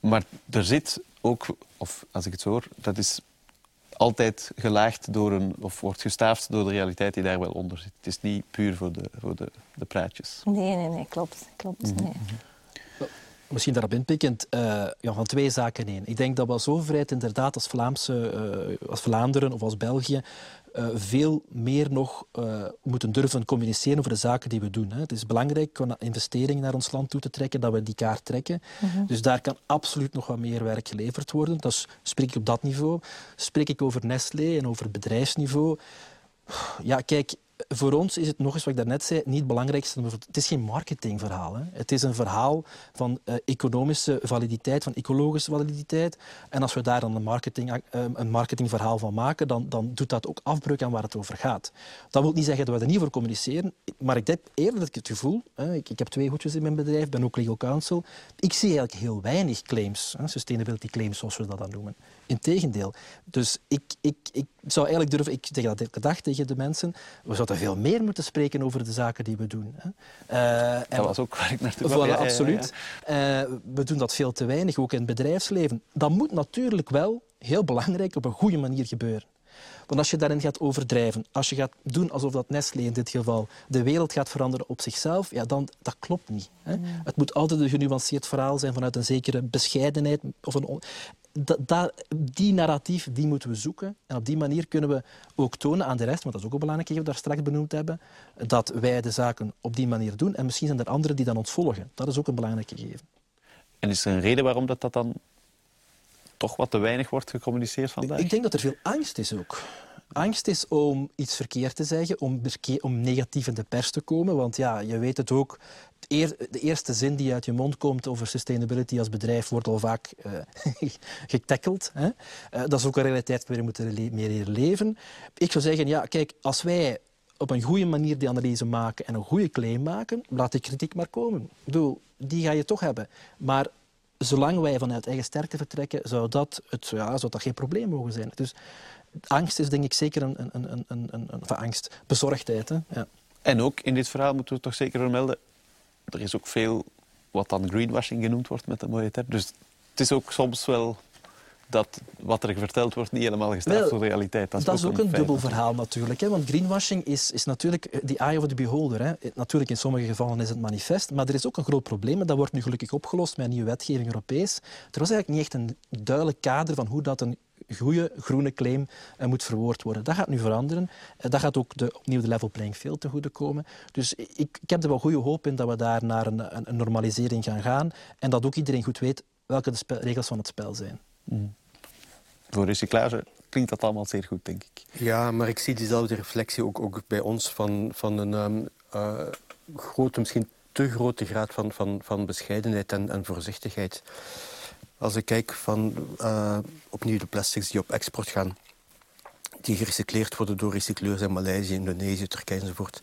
S1: Maar er zit ook, of als ik het zo hoor, dat is altijd gelaagd door een, of wordt gestaafd door de realiteit die daar wel onder zit. Het is niet puur voor de, voor de, de praatjes.
S5: Nee, nee, nee, klopt. klopt mm -hmm. nee.
S2: Misschien daarop inpikkend, uh, ja, van twee zaken één. Ik denk dat we als overheid inderdaad als, Vlaamse, uh, als Vlaanderen of als België uh, veel meer nog uh, moeten durven communiceren over de zaken die we doen. Hè. Het is belangrijk om investeringen naar ons land toe te trekken, dat we die kaart trekken. Mm -hmm. Dus daar kan absoluut nog wat meer werk geleverd worden. Dus spreek ik op dat niveau. Spreek ik over Nestlé en over bedrijfsniveau. Ja, kijk, voor ons is het nog eens wat ik daarnet zei, niet het belangrijkste. Het is geen marketingverhaal. Hè. Het is een verhaal van uh, economische validiteit, van ecologische validiteit. En als we daar dan een, marketing, uh, een marketingverhaal van maken, dan, dan doet dat ook afbreuk aan waar het over gaat. Dat wil niet zeggen dat we er niet voor communiceren, maar ik heb eerlijk het gevoel, hè, ik, ik, heb twee hoedjes in mijn bedrijf, ben ook legal counsel, ik zie eigenlijk heel weinig claims, hè, sustainability claims zoals we dat dan noemen. Integendeel. Dus ik, ik, ik zou eigenlijk durven, ik zeg dat elke dag tegen de mensen, we zouden veel meer moeten spreken over de zaken die we doen. Hè.
S1: Uh, dat was ook waar ik naartoe
S2: kwam. Voilà, ja, absoluut. Ja, ja. Uh, we doen dat veel te weinig, ook in het bedrijfsleven. Dat moet natuurlijk wel, heel belangrijk, op een goede manier gebeuren. Want als je daarin gaat overdrijven, als je gaat doen alsof dat Nestlé in dit geval de wereld gaat veranderen op zichzelf, ja, dan dat klopt niet. Hè. Mm. Het moet altijd een genuanceerd verhaal zijn vanuit een zekere bescheidenheid. Of een die narratief die moeten we zoeken. En op die manier kunnen we ook tonen aan de rest, want dat is ook een belangrijk dat we daar straks benoemd hebben, dat wij de zaken op die manier doen. En misschien zijn er anderen die dan ons volgen. Dat is ook een belangrijk gegeven.
S1: En is er een reden waarom dat, dat dan toch wat te weinig wordt gecommuniceerd vandaag?
S2: Ik denk dat er veel angst is ook. Angst is om iets verkeerd te zeggen, om, om negatief in de pers te komen. Want ja, je weet het ook, de eerste zin die uit je mond komt over sustainability als bedrijf wordt al vaak uh. Hè? Uh, dat is ook een realiteit waar we moeten meer leren leven. Ik zou zeggen, ja, kijk, als wij op een goede manier die analyse maken en een goede claim maken, laat de kritiek maar komen. Ik bedoel, die ga je toch hebben. Maar zolang wij vanuit eigen sterkte vertrekken, zou dat, het, ja, zou dat geen probleem mogen zijn. Dus angst is denk ik zeker een, een, een, een, een, een angst. Bezorgdheid. Hè? Ja.
S1: En ook in dit verhaal moeten we toch zeker vermelden, er is ook veel wat dan greenwashing genoemd wordt met de mooie term. Dus het is ook soms wel dat wat er verteld wordt niet helemaal gestraft door de realiteit.
S2: Dat is, dat ook, is ook een, een dubbel verhaal natuurlijk. Hè? Want greenwashing is, is natuurlijk die eye of the beholder. Hè? Natuurlijk, in sommige gevallen is het manifest. Maar er is ook een groot probleem. En dat wordt nu gelukkig opgelost met een nieuwe wetgeving Europees. Er was eigenlijk niet echt een duidelijk kader van hoe dat een goede groene claim uh, moet verwoord worden. Dat gaat nu veranderen. Uh, dat gaat ook de, opnieuw de level playing field te goede komen. Dus ik, ik heb er wel goede hoop in dat we daar naar een, een, een, normalisering gaan gaan. En dat ook iedereen goed weet welke de regels van het spel zijn.
S1: Mm. Voor recyclage klinkt dat allemaal zeer goed, denk ik.
S3: Ja, maar ik zie diezelfde reflectie ook, ook bij ons van, van een um, uh, grote, misschien te grote graad van, van, van bescheidenheid en, en voorzichtigheid. Als ik kijk van uh, opnieuw de plastics die op export gaan, die gerecycleerd worden door recycleurs in Maleisië, Indonesië, Turkije enzovoort.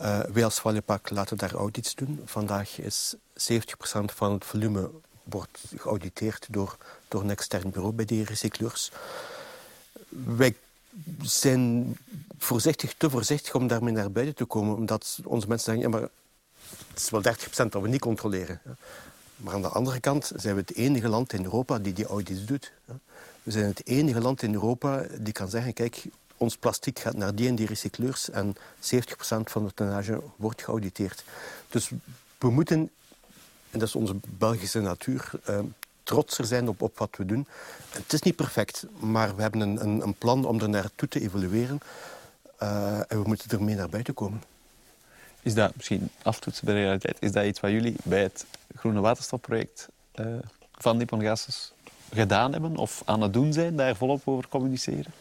S3: Uh, wij als Valjepak laten daar audits doen. Vandaag is 70% van het volume wordt geauditeerd door, door een extern bureau bij die recycleurs. Wij zijn voorzichtig, te voorzichtig om daarmee naar buiten te komen. Omdat onze mensen zeggen, ja, maar het is wel 30% dat we niet controleren. Maar aan de andere kant zijn we het enige land in Europa die die audits doet. We zijn het enige land in Europa die kan zeggen... kijk, ons plastic gaat naar die en die recycleurs... en 70% van de tonnage wordt geauditeerd. Dus we moeten, en dat is onze Belgische natuur... Uh, trotser zijn op, op wat we doen. Het is niet perfect, maar we hebben een, een, een plan om er naartoe te evolueren. Uh, en we moeten ermee naar buiten komen.
S1: Is dat misschien aftoetsen bij de realiteit? Is dat iets wat jullie bij het Groene Waterstofproject uh, van Nippon Gases gedaan hebben of aan het doen zijn, daar volop over communiceren?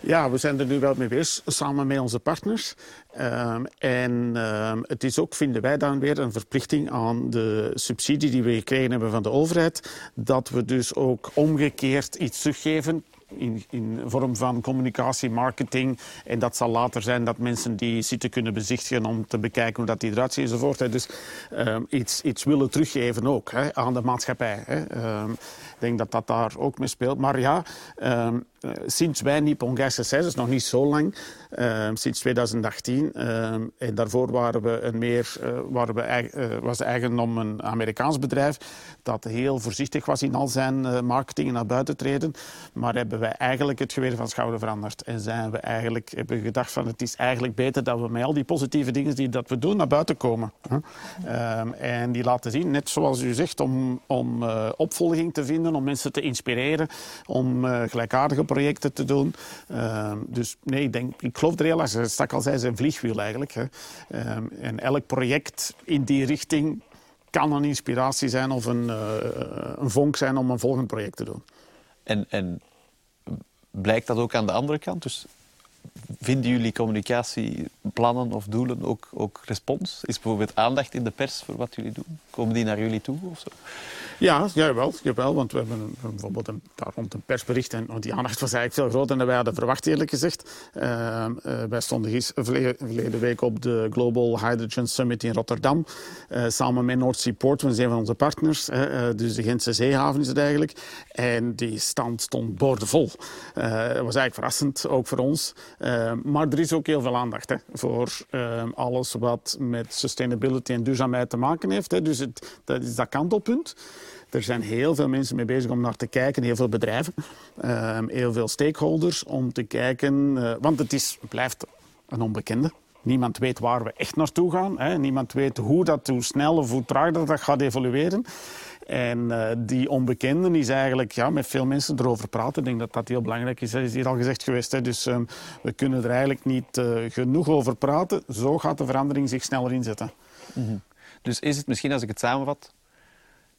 S4: Ja, we zijn er nu wel mee bezig, samen met onze partners. Um, en um, het is ook, vinden wij dan weer, een verplichting aan de subsidie die we gekregen hebben van de overheid, dat we dus ook omgekeerd iets teruggeven in, in vorm van communicatie, marketing. En dat zal later zijn dat mensen die zitten kunnen bezichtigen om te bekijken hoe dat die eruit ziet enzovoort. Dus um, iets, iets willen teruggeven ook hè, aan de maatschappij. Hè. Um, ik denk dat dat daar ook mee speelt. Maar ja, um, uh, sinds wij Gas SS, is nog niet zo lang, uh, sinds 2018. Uh, en daarvoor waren we een meer, waren we, was eigendom een Amerikaans bedrijf dat heel voorzichtig was in al zijn marketing naar buiten treden. Maar hebben wij eigenlijk het geweer van schouder veranderd. En zijn we eigenlijk, hebben gedacht van het is eigenlijk beter dat we met al die positieve dingen die dat we doen naar buiten komen. Huh? en die laten zien, net zoals u zegt, om, om opvolging te vinden, om mensen te inspireren, om gelijkaardige projecten te doen. Uh, dus nee, ik, denk, ik geloof er heel erg. Stak al zei, zijn vliegwiel eigenlijk. Hè. Uh, en elk project in die richting kan een inspiratie zijn of een, uh, een vonk zijn om een volgend project te doen.
S1: En, en blijkt dat ook aan de andere kant? Dus vinden jullie communicatieplannen of doelen ook, ook respons? Is bijvoorbeeld aandacht in de pers voor wat jullie doen? Komen die naar jullie toe of zo?
S4: Ja, jawel, jawel want we hebben bijvoorbeeld een, daar rond een persbericht en die aandacht was eigenlijk veel groter dan wij hadden verwacht, eerlijk gezegd. Uh, wij stonden verleden week op de Global Hydrogen Summit in Rotterdam, uh, samen met North Seaport, dat is een van onze partners, dus de Gentse Zeehaven is het eigenlijk. En die stand stond boordevol. dat was eigenlijk verrassend, ook voor ons. Maar er is ook heel veel aandacht hè, voor alles wat met sustainability en duurzaamheid te maken heeft. Hè. Dus het, dat is dat kantelpunt. Er zijn heel veel mensen mee bezig om naar te kijken, heel veel bedrijven, uh, heel veel stakeholders om te kijken. Uh, want het is, blijft een onbekende. Niemand weet waar we echt naartoe gaan. Hè. Niemand weet hoe, dat, hoe snel of hoe traag dat, dat gaat evolueren. En uh, die onbekende is eigenlijk ja, met veel mensen erover praten. Ik denk dat dat heel belangrijk is. Dat is hier al gezegd geweest. Hè. Dus um, we kunnen er eigenlijk niet uh, genoeg over praten. Zo gaat de verandering zich sneller inzetten.
S1: -hmm. Dus is het misschien, als ik het samenvat,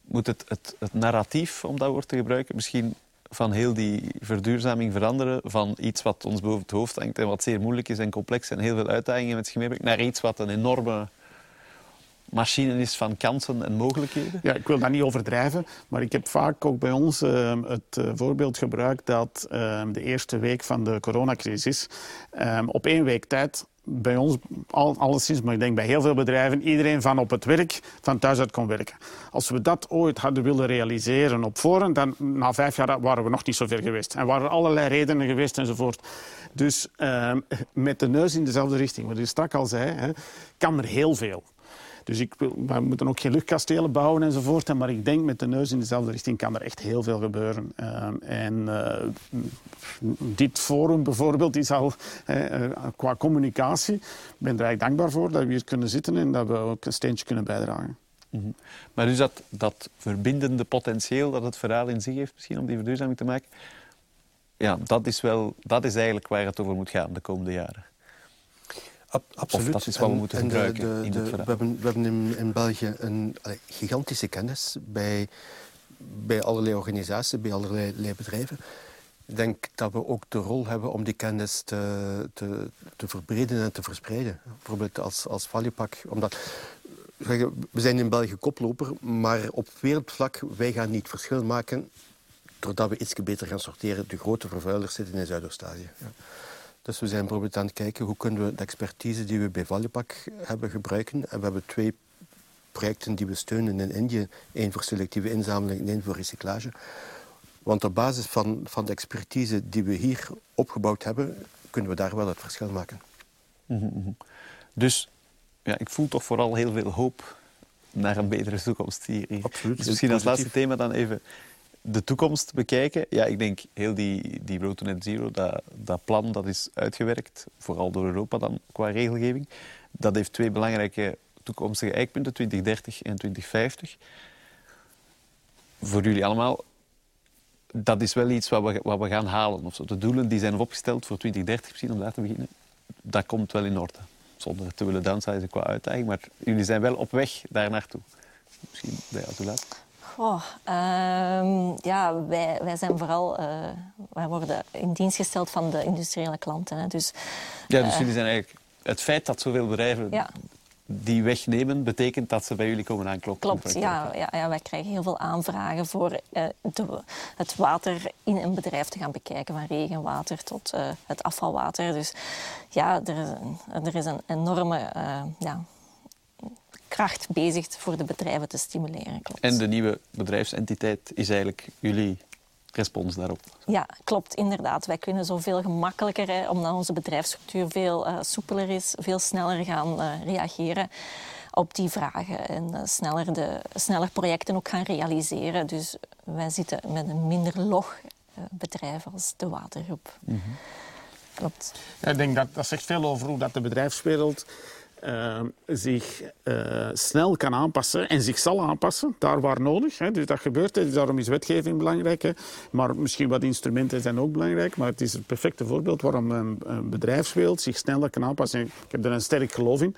S1: moet het, het, het narratief, om dat woord te gebruiken, misschien van heel die verduurzaming veranderen. Van iets wat ons boven het hoofd hangt en wat zeer moeilijk is en complex en heel veel uitdagingen met zich meebrengt, naar iets wat een enorme machine is van kansen en mogelijkheden?
S4: Ja, ik wil dat niet overdrijven, maar ik heb vaak ook bij ons uh, het uh, voorbeeld gebruikt dat uh, de eerste week van de coronacrisis op één week tijd bij ons al, alleszins, maar ik denk bij heel veel bedrijven, iedereen van op het werk, van thuis uit kon werken. Als we dat ooit hadden willen realiseren op voorhand, dan na vijf jaar waren we nog niet zo ver geweest. En waren er allerlei redenen geweest enzovoort. Dus met de neus in dezelfde richting, wat je straks al zei, hè, kan er heel veel. Dus ik wil, we moeten ook geen luchtkastelen bouwen enzovoort. Maar ik denk met de neus in dezelfde richting kan er echt heel veel gebeuren. Uh, en uh, dit forum bijvoorbeeld is al uh, qua communicatie. Ik ben er eigenlijk dankbaar voor dat we hier kunnen zitten en dat we ook een steentje kunnen bijdragen.
S1: -hmm. Maar dus dat, dat verbindende potentieel dat het verhaal in zich heeft, misschien om die verduurzaming te maken, ja, dat is, wel, dat is eigenlijk waar het over moet gaan de komende jaren.
S3: Ab, absoluut.
S1: Of dat is wat we moeten
S3: en,
S1: gebruiken
S3: de, de, de. We hebben, we hebben in, in België een allee, gigantische kennis bij, bij allerlei organisaties, bij allerlei bedrijven. Ik denk dat we ook de rol hebben om die kennis te, te, te verbreden en te verspreiden. Bijvoorbeeld als, als Valiepak. Omdat, we zijn in België koploper, maar op wereldvlak, wij gaan niet verschil maken doordat we iets beter gaan sorteren. De grote vervuilers zitten in Zuidoost-Azië. Ja. Dus we zijn bijvoorbeeld aan het kijken hoe kunnen we de expertise die we bij Valjepak hebben gebruiken. En we hebben twee projecten die we steunen in Indië. één voor selectieve inzameling en één voor recyclage. Want op basis van, van de expertise die we hier opgebouwd hebben, kunnen we daar wel het verschil maken.
S1: Mm -hmm. Dus ja, ik voel toch vooral heel veel hoop naar een betere toekomst hier.
S3: Absoluut.
S1: Dus misschien als laatste thema dan even de toekomst bekijken. Ja, ik denk heel die, die Road to Net Zero, dat, dat plan dat is uitgewerkt, vooral door Europa dan qua regelgeving. Dat heeft twee belangrijke toekomstige eikpunten, 2030 en 2050. Voor jullie allemaal, dat is wel iets wat we, wat we gaan halen. Of zo. De doelen die zijn opgesteld voor 2030, misschien om daar te beginnen, dat komt wel in orde. Zonder te willen downsizen qua uitdaging, maar jullie zijn wel op weg daar naartoe. Misschien bij Atoulat.
S5: Oh, um, ja, wij, wij zijn vooral... Uh, wij worden in dienst gesteld van de industriële klanten. Hè. Dus,
S1: ja, dus uh, jullie zijn eigenlijk... Het feit dat zoveel bedrijven
S5: ja.
S1: die wegnemen, betekent dat ze bij jullie komen aankloppen.
S5: Klopt, ja, ja, ja. Wij krijgen heel veel aanvragen voor uh, de, het water in een bedrijf te gaan bekijken. Van regenwater tot het afvalwater. Dus ja, er is een, er is een enorme... ja, kracht bezig voor de bedrijven te stimuleren. Klopt.
S1: En de nieuwe bedrijfsentiteit is eigenlijk jullie respons daarop?
S5: Ja, klopt, inderdaad. Wij kunnen zoveel gemakkelijker, hè, omdat onze bedrijfsstructuur veel uh, soepeler is, veel sneller gaan uh, reageren op die vragen en uh, sneller, de, sneller projecten ook gaan realiseren. Dus wij zitten met een minder log bedrijf als de Watergroep.
S1: Mhm.
S5: Mm -hmm. Klopt.
S4: Ja, ik denk dat dat zegt veel over hoe dat de bedrijfswereld uh, zich uh, snel kan aanpassen en zich zal aanpassen, daar waar nodig. Hè. Dus dat gebeurt, dus daarom is wetgeving belangrijk. Hè. Maar misschien wat instrumenten zijn ook belangrijk. Maar het is het perfecte voorbeeld waarom een, een bedrijfswereld zich sneller kan aanpassen. Ik heb er een sterk geloof in.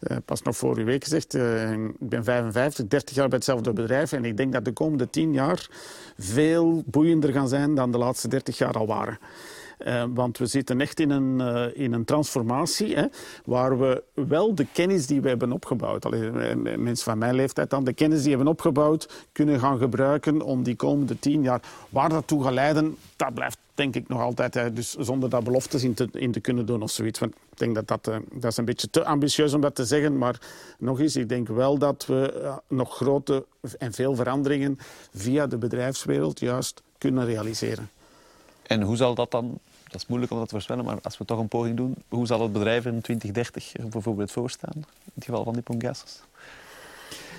S4: Uh, pas nog vorige week gezegd, ik ben 55, 30 jaar bij hetzelfde bedrijf. En ik denk dat de komende 10 jaar veel boeiender gaan zijn dan de laatste 30 jaar al waren. Uh, want we zitten echt in een, uh, in een transformatie hè, waar we wel de kennis die we hebben opgebouwd, mensen van mijn leeftijd dan, de kennis die we hebben opgebouwd, kunnen gaan gebruiken om die komende tien jaar, waar dat toe gaat leiden, dat blijft denk ik nog altijd. Hè, dus zonder daar beloftes in te, in te kunnen doen of zoiets. Want ik denk dat dat, uh, dat is een beetje te ambitieus om dat te zeggen. Maar nog eens, ik denk wel dat we nog grote en veel veranderingen via de bedrijfswereld juist kunnen realiseren.
S1: En hoe zal dat dan, dat is moeilijk om dat te voorspellen, maar als we toch een poging doen, hoe zal het bedrijf in 2030 er bijvoorbeeld voor staan? In het geval van die Pongassos?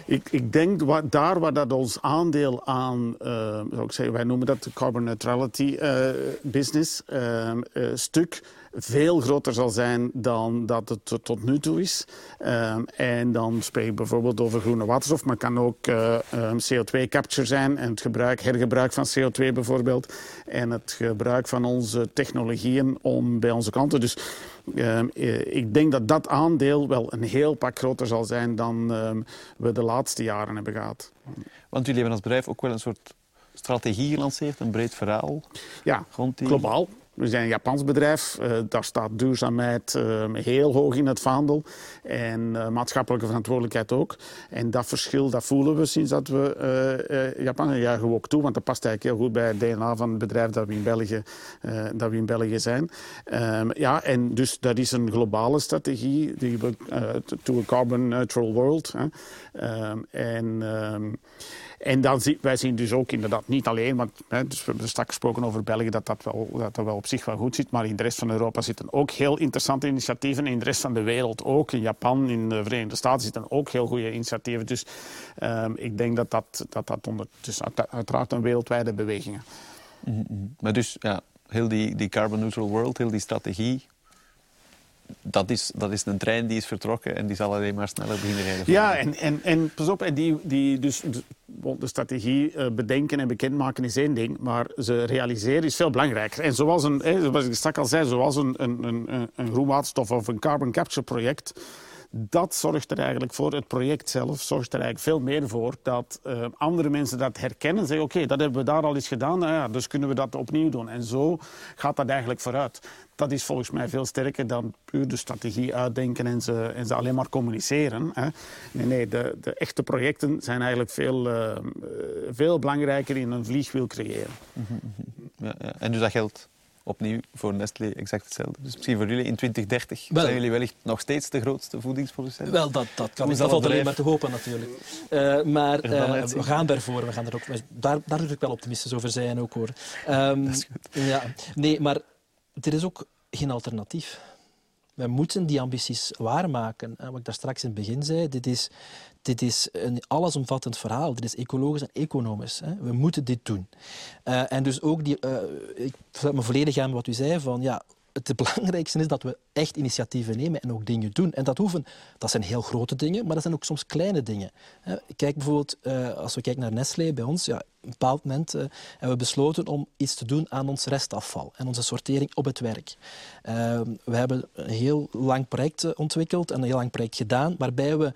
S4: Ik, ik denk wat, daar waar dat ons aandeel aan, uh, zou ik zeggen, wij noemen dat de carbon neutrality uh, business uh, stuk, veel groter zal zijn dan dat het tot nu toe is. Um, en dan spreek ik bijvoorbeeld over groene waterstof, maar het kan ook uh, um, CO2-capture zijn en het gebruik, hergebruik van CO2 bijvoorbeeld. En het gebruik van onze technologieën om bij onze klanten. Dus um, ik denk dat dat aandeel wel een heel pak groter zal zijn dan we de laatste jaren hebben gehad.
S1: Want jullie hebben als bedrijf ook wel een soort strategie gelanceerd, een breed verhaal.
S4: Ja,
S1: die...
S4: globaal. We zijn een Japans bedrijf. Uh, daar staat duurzaamheid uh, heel hoog in het vaandel. En uh, maatschappelijke verantwoordelijkheid ook. En dat verschil dat voelen we sinds dat we Japan juichen we ook toe. Want dat past eigenlijk heel goed bij het DNA van het bedrijf dat we in België, dat we in België zijn. Um, ja, en dus dat is een globale strategie. Die we, to a carbon neutral world. Um, en... Um, en dan zien wij zien dus ook inderdaad niet alleen, want hè, dus we hebben straks gesproken over België, dat dat, wel, dat dat wel op zich wel goed zit, maar in de rest van Europa zitten ook heel interessante initiatieven. In de rest van de wereld ook. In Japan, in de Verenigde Staten zitten ook heel goede initiatieven. Dus um, ik denk dat dat, dat, dat onder, dus uiteraard een wereldwijde beweging is.
S1: Mm -hmm. Maar dus ja, heel die, die carbon neutral world, heel die strategie, dat is, dat is een trein die is vertrokken en die zal alleen maar sneller beginnen rijden.
S4: Ja, en, en, en pas op, en die, die, dus, de strategie uh, bedenken en bekendmaken is één ding, maar ze realiseren is veel belangrijker. En zoals, een, zoals ik straks al zei, zoals een, een, een, een groenwaterstof of een carbon capture project dat zorgt er eigenlijk voor, het project zelf zorgt er eigenlijk veel meer voor dat uh, andere mensen dat herkennen. Zeggen, oké, dat hebben we daar al eens gedaan, nou ja, dus kunnen we dat opnieuw doen. En zo gaat dat eigenlijk vooruit. Dat is volgens mij veel sterker dan puur de strategie uitdenken en ze, en ze alleen maar communiceren. Hè. Nee, nee, de, de echte projecten zijn eigenlijk veel, uh, veel belangrijker in een vliegwiel creëren.
S1: Ja, ja. En dus dat geldt opnieuw voor Nestlé exact hetzelfde. Dus misschien voor jullie in 2030 wel, zijn jullie wellicht nog steeds de grootste voedingsproducent.
S2: Wel, dat, dat kan niet. Dat valt alleen maar te hopen natuurlijk. Uh, maar uh, we gaan ervoor. We gaan er ook, daar, daar durf ik wel optimistisch over zijn ook hoor. Um, dat is goed. Ja, nee, maar er is ook geen alternatief. We moeten die ambities waarmaken. Wat ik daar straks in het begin zei, dit is, dit is een allesomvattend verhaal. Dit is ecologisch en economisch. Hè. We moeten dit doen. Uh, en dus ook, die, uh, ik sluit me volledig aan wat u zei, van ja, het belangrijkste is dat we echt initiatieven nemen en ook dingen doen. En dat, hoeven, dat zijn heel grote dingen, maar dat zijn ook soms kleine dingen. Kijk bijvoorbeeld, uh, als we kijken naar Nestlé bij ons, ja, een bepaald moment uh, hebben we besloten om iets te doen aan ons restafval en onze sortering op het werk. Uh, we hebben een heel lang project ontwikkeld en een heel lang project gedaan, waarbij we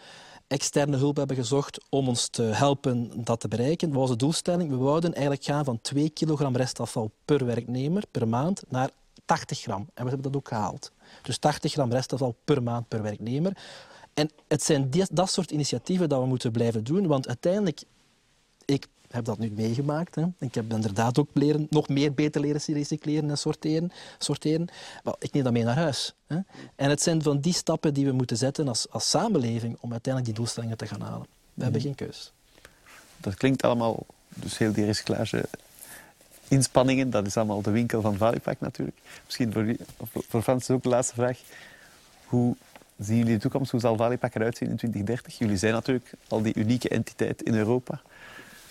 S2: externe hulp hebben gezocht om ons te helpen dat te bereiken. Wat was de doelstelling? We wouden eigenlijk gaan van 2 kilogram restafval per werknemer per maand naar 80 gram. En we hebben dat ook gehaald. Dus 80 gram restafval per maand per werknemer. En het zijn die, dat soort initiatieven dat we moeten blijven doen, want uiteindelijk, ik heb dat nu meegemaakt. Hè. Ik heb inderdaad ook leren, nog meer beter leren recycleren en sorteren. sorteren. Maar ik neem dat mee naar huis. Hè. En het zijn van die stappen die we moeten zetten als, als samenleving om uiteindelijk die doelstellingen te gaan halen. We hebben geen keus.
S1: Dat klinkt allemaal, dus heel die recyclage inspanningen, dat is allemaal de winkel van Valipack natuurlijk. Misschien voor, voor Frans ook de laatste vraag. Hoe zien jullie de toekomst? Hoe zal Valipack eruit zien in 2030? Jullie zijn natuurlijk al die unieke entiteit in Europa.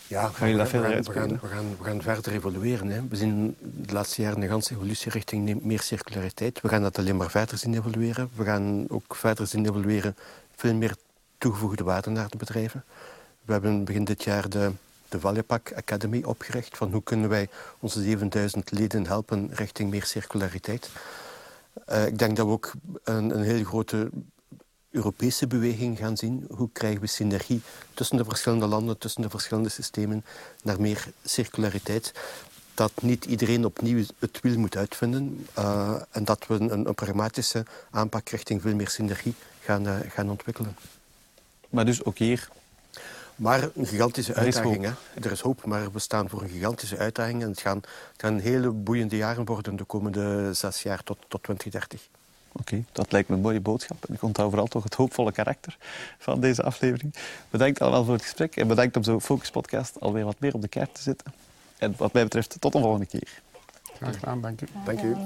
S3: Ja, gaan we, gaan, we, gaan, we, gaan, we gaan verder evolueren. Hè. We zien de laatste jaren een ganse evolutie richting meer circulariteit. We gaan dat alleen maar verder zien evolueren. We gaan ook verder zien evolueren veel meer toegevoegde waarde naar de bedrijven. We hebben begin dit jaar de de Vallepak Academy opgericht. Van hoe kunnen wij onze 7000 leden helpen richting meer circulariteit. Uh, ik denk dat we ook een, een hele grote Europese beweging gaan zien. Hoe krijgen we synergie tussen de verschillende landen, tussen de verschillende systemen, naar meer circulariteit. Dat niet iedereen opnieuw het wiel moet uitvinden. Uh, en dat we een, een, pragmatische aanpak richting veel meer synergie gaan, uh, gaan ontwikkelen.
S1: Maar dus ook hier
S3: maar een gigantische uitdaging. Hè? Er is hoop, maar we staan voor een gigantische uitdaging. En het gaan, het gaan hele boeiende jaren worden de komende zes jaar tot, tot 2030.
S1: Oké, dat lijkt me een mooie boodschap. En ik onthoud vooral toch het hoopvolle karakter van deze aflevering. Bedankt allemaal voor het gesprek en bedankt om zo'n Focus Podcast alweer wat meer op de kaart te zetten. En wat mij betreft, tot een volgende keer.
S4: Graag gedaan, dank u.
S3: Dank u.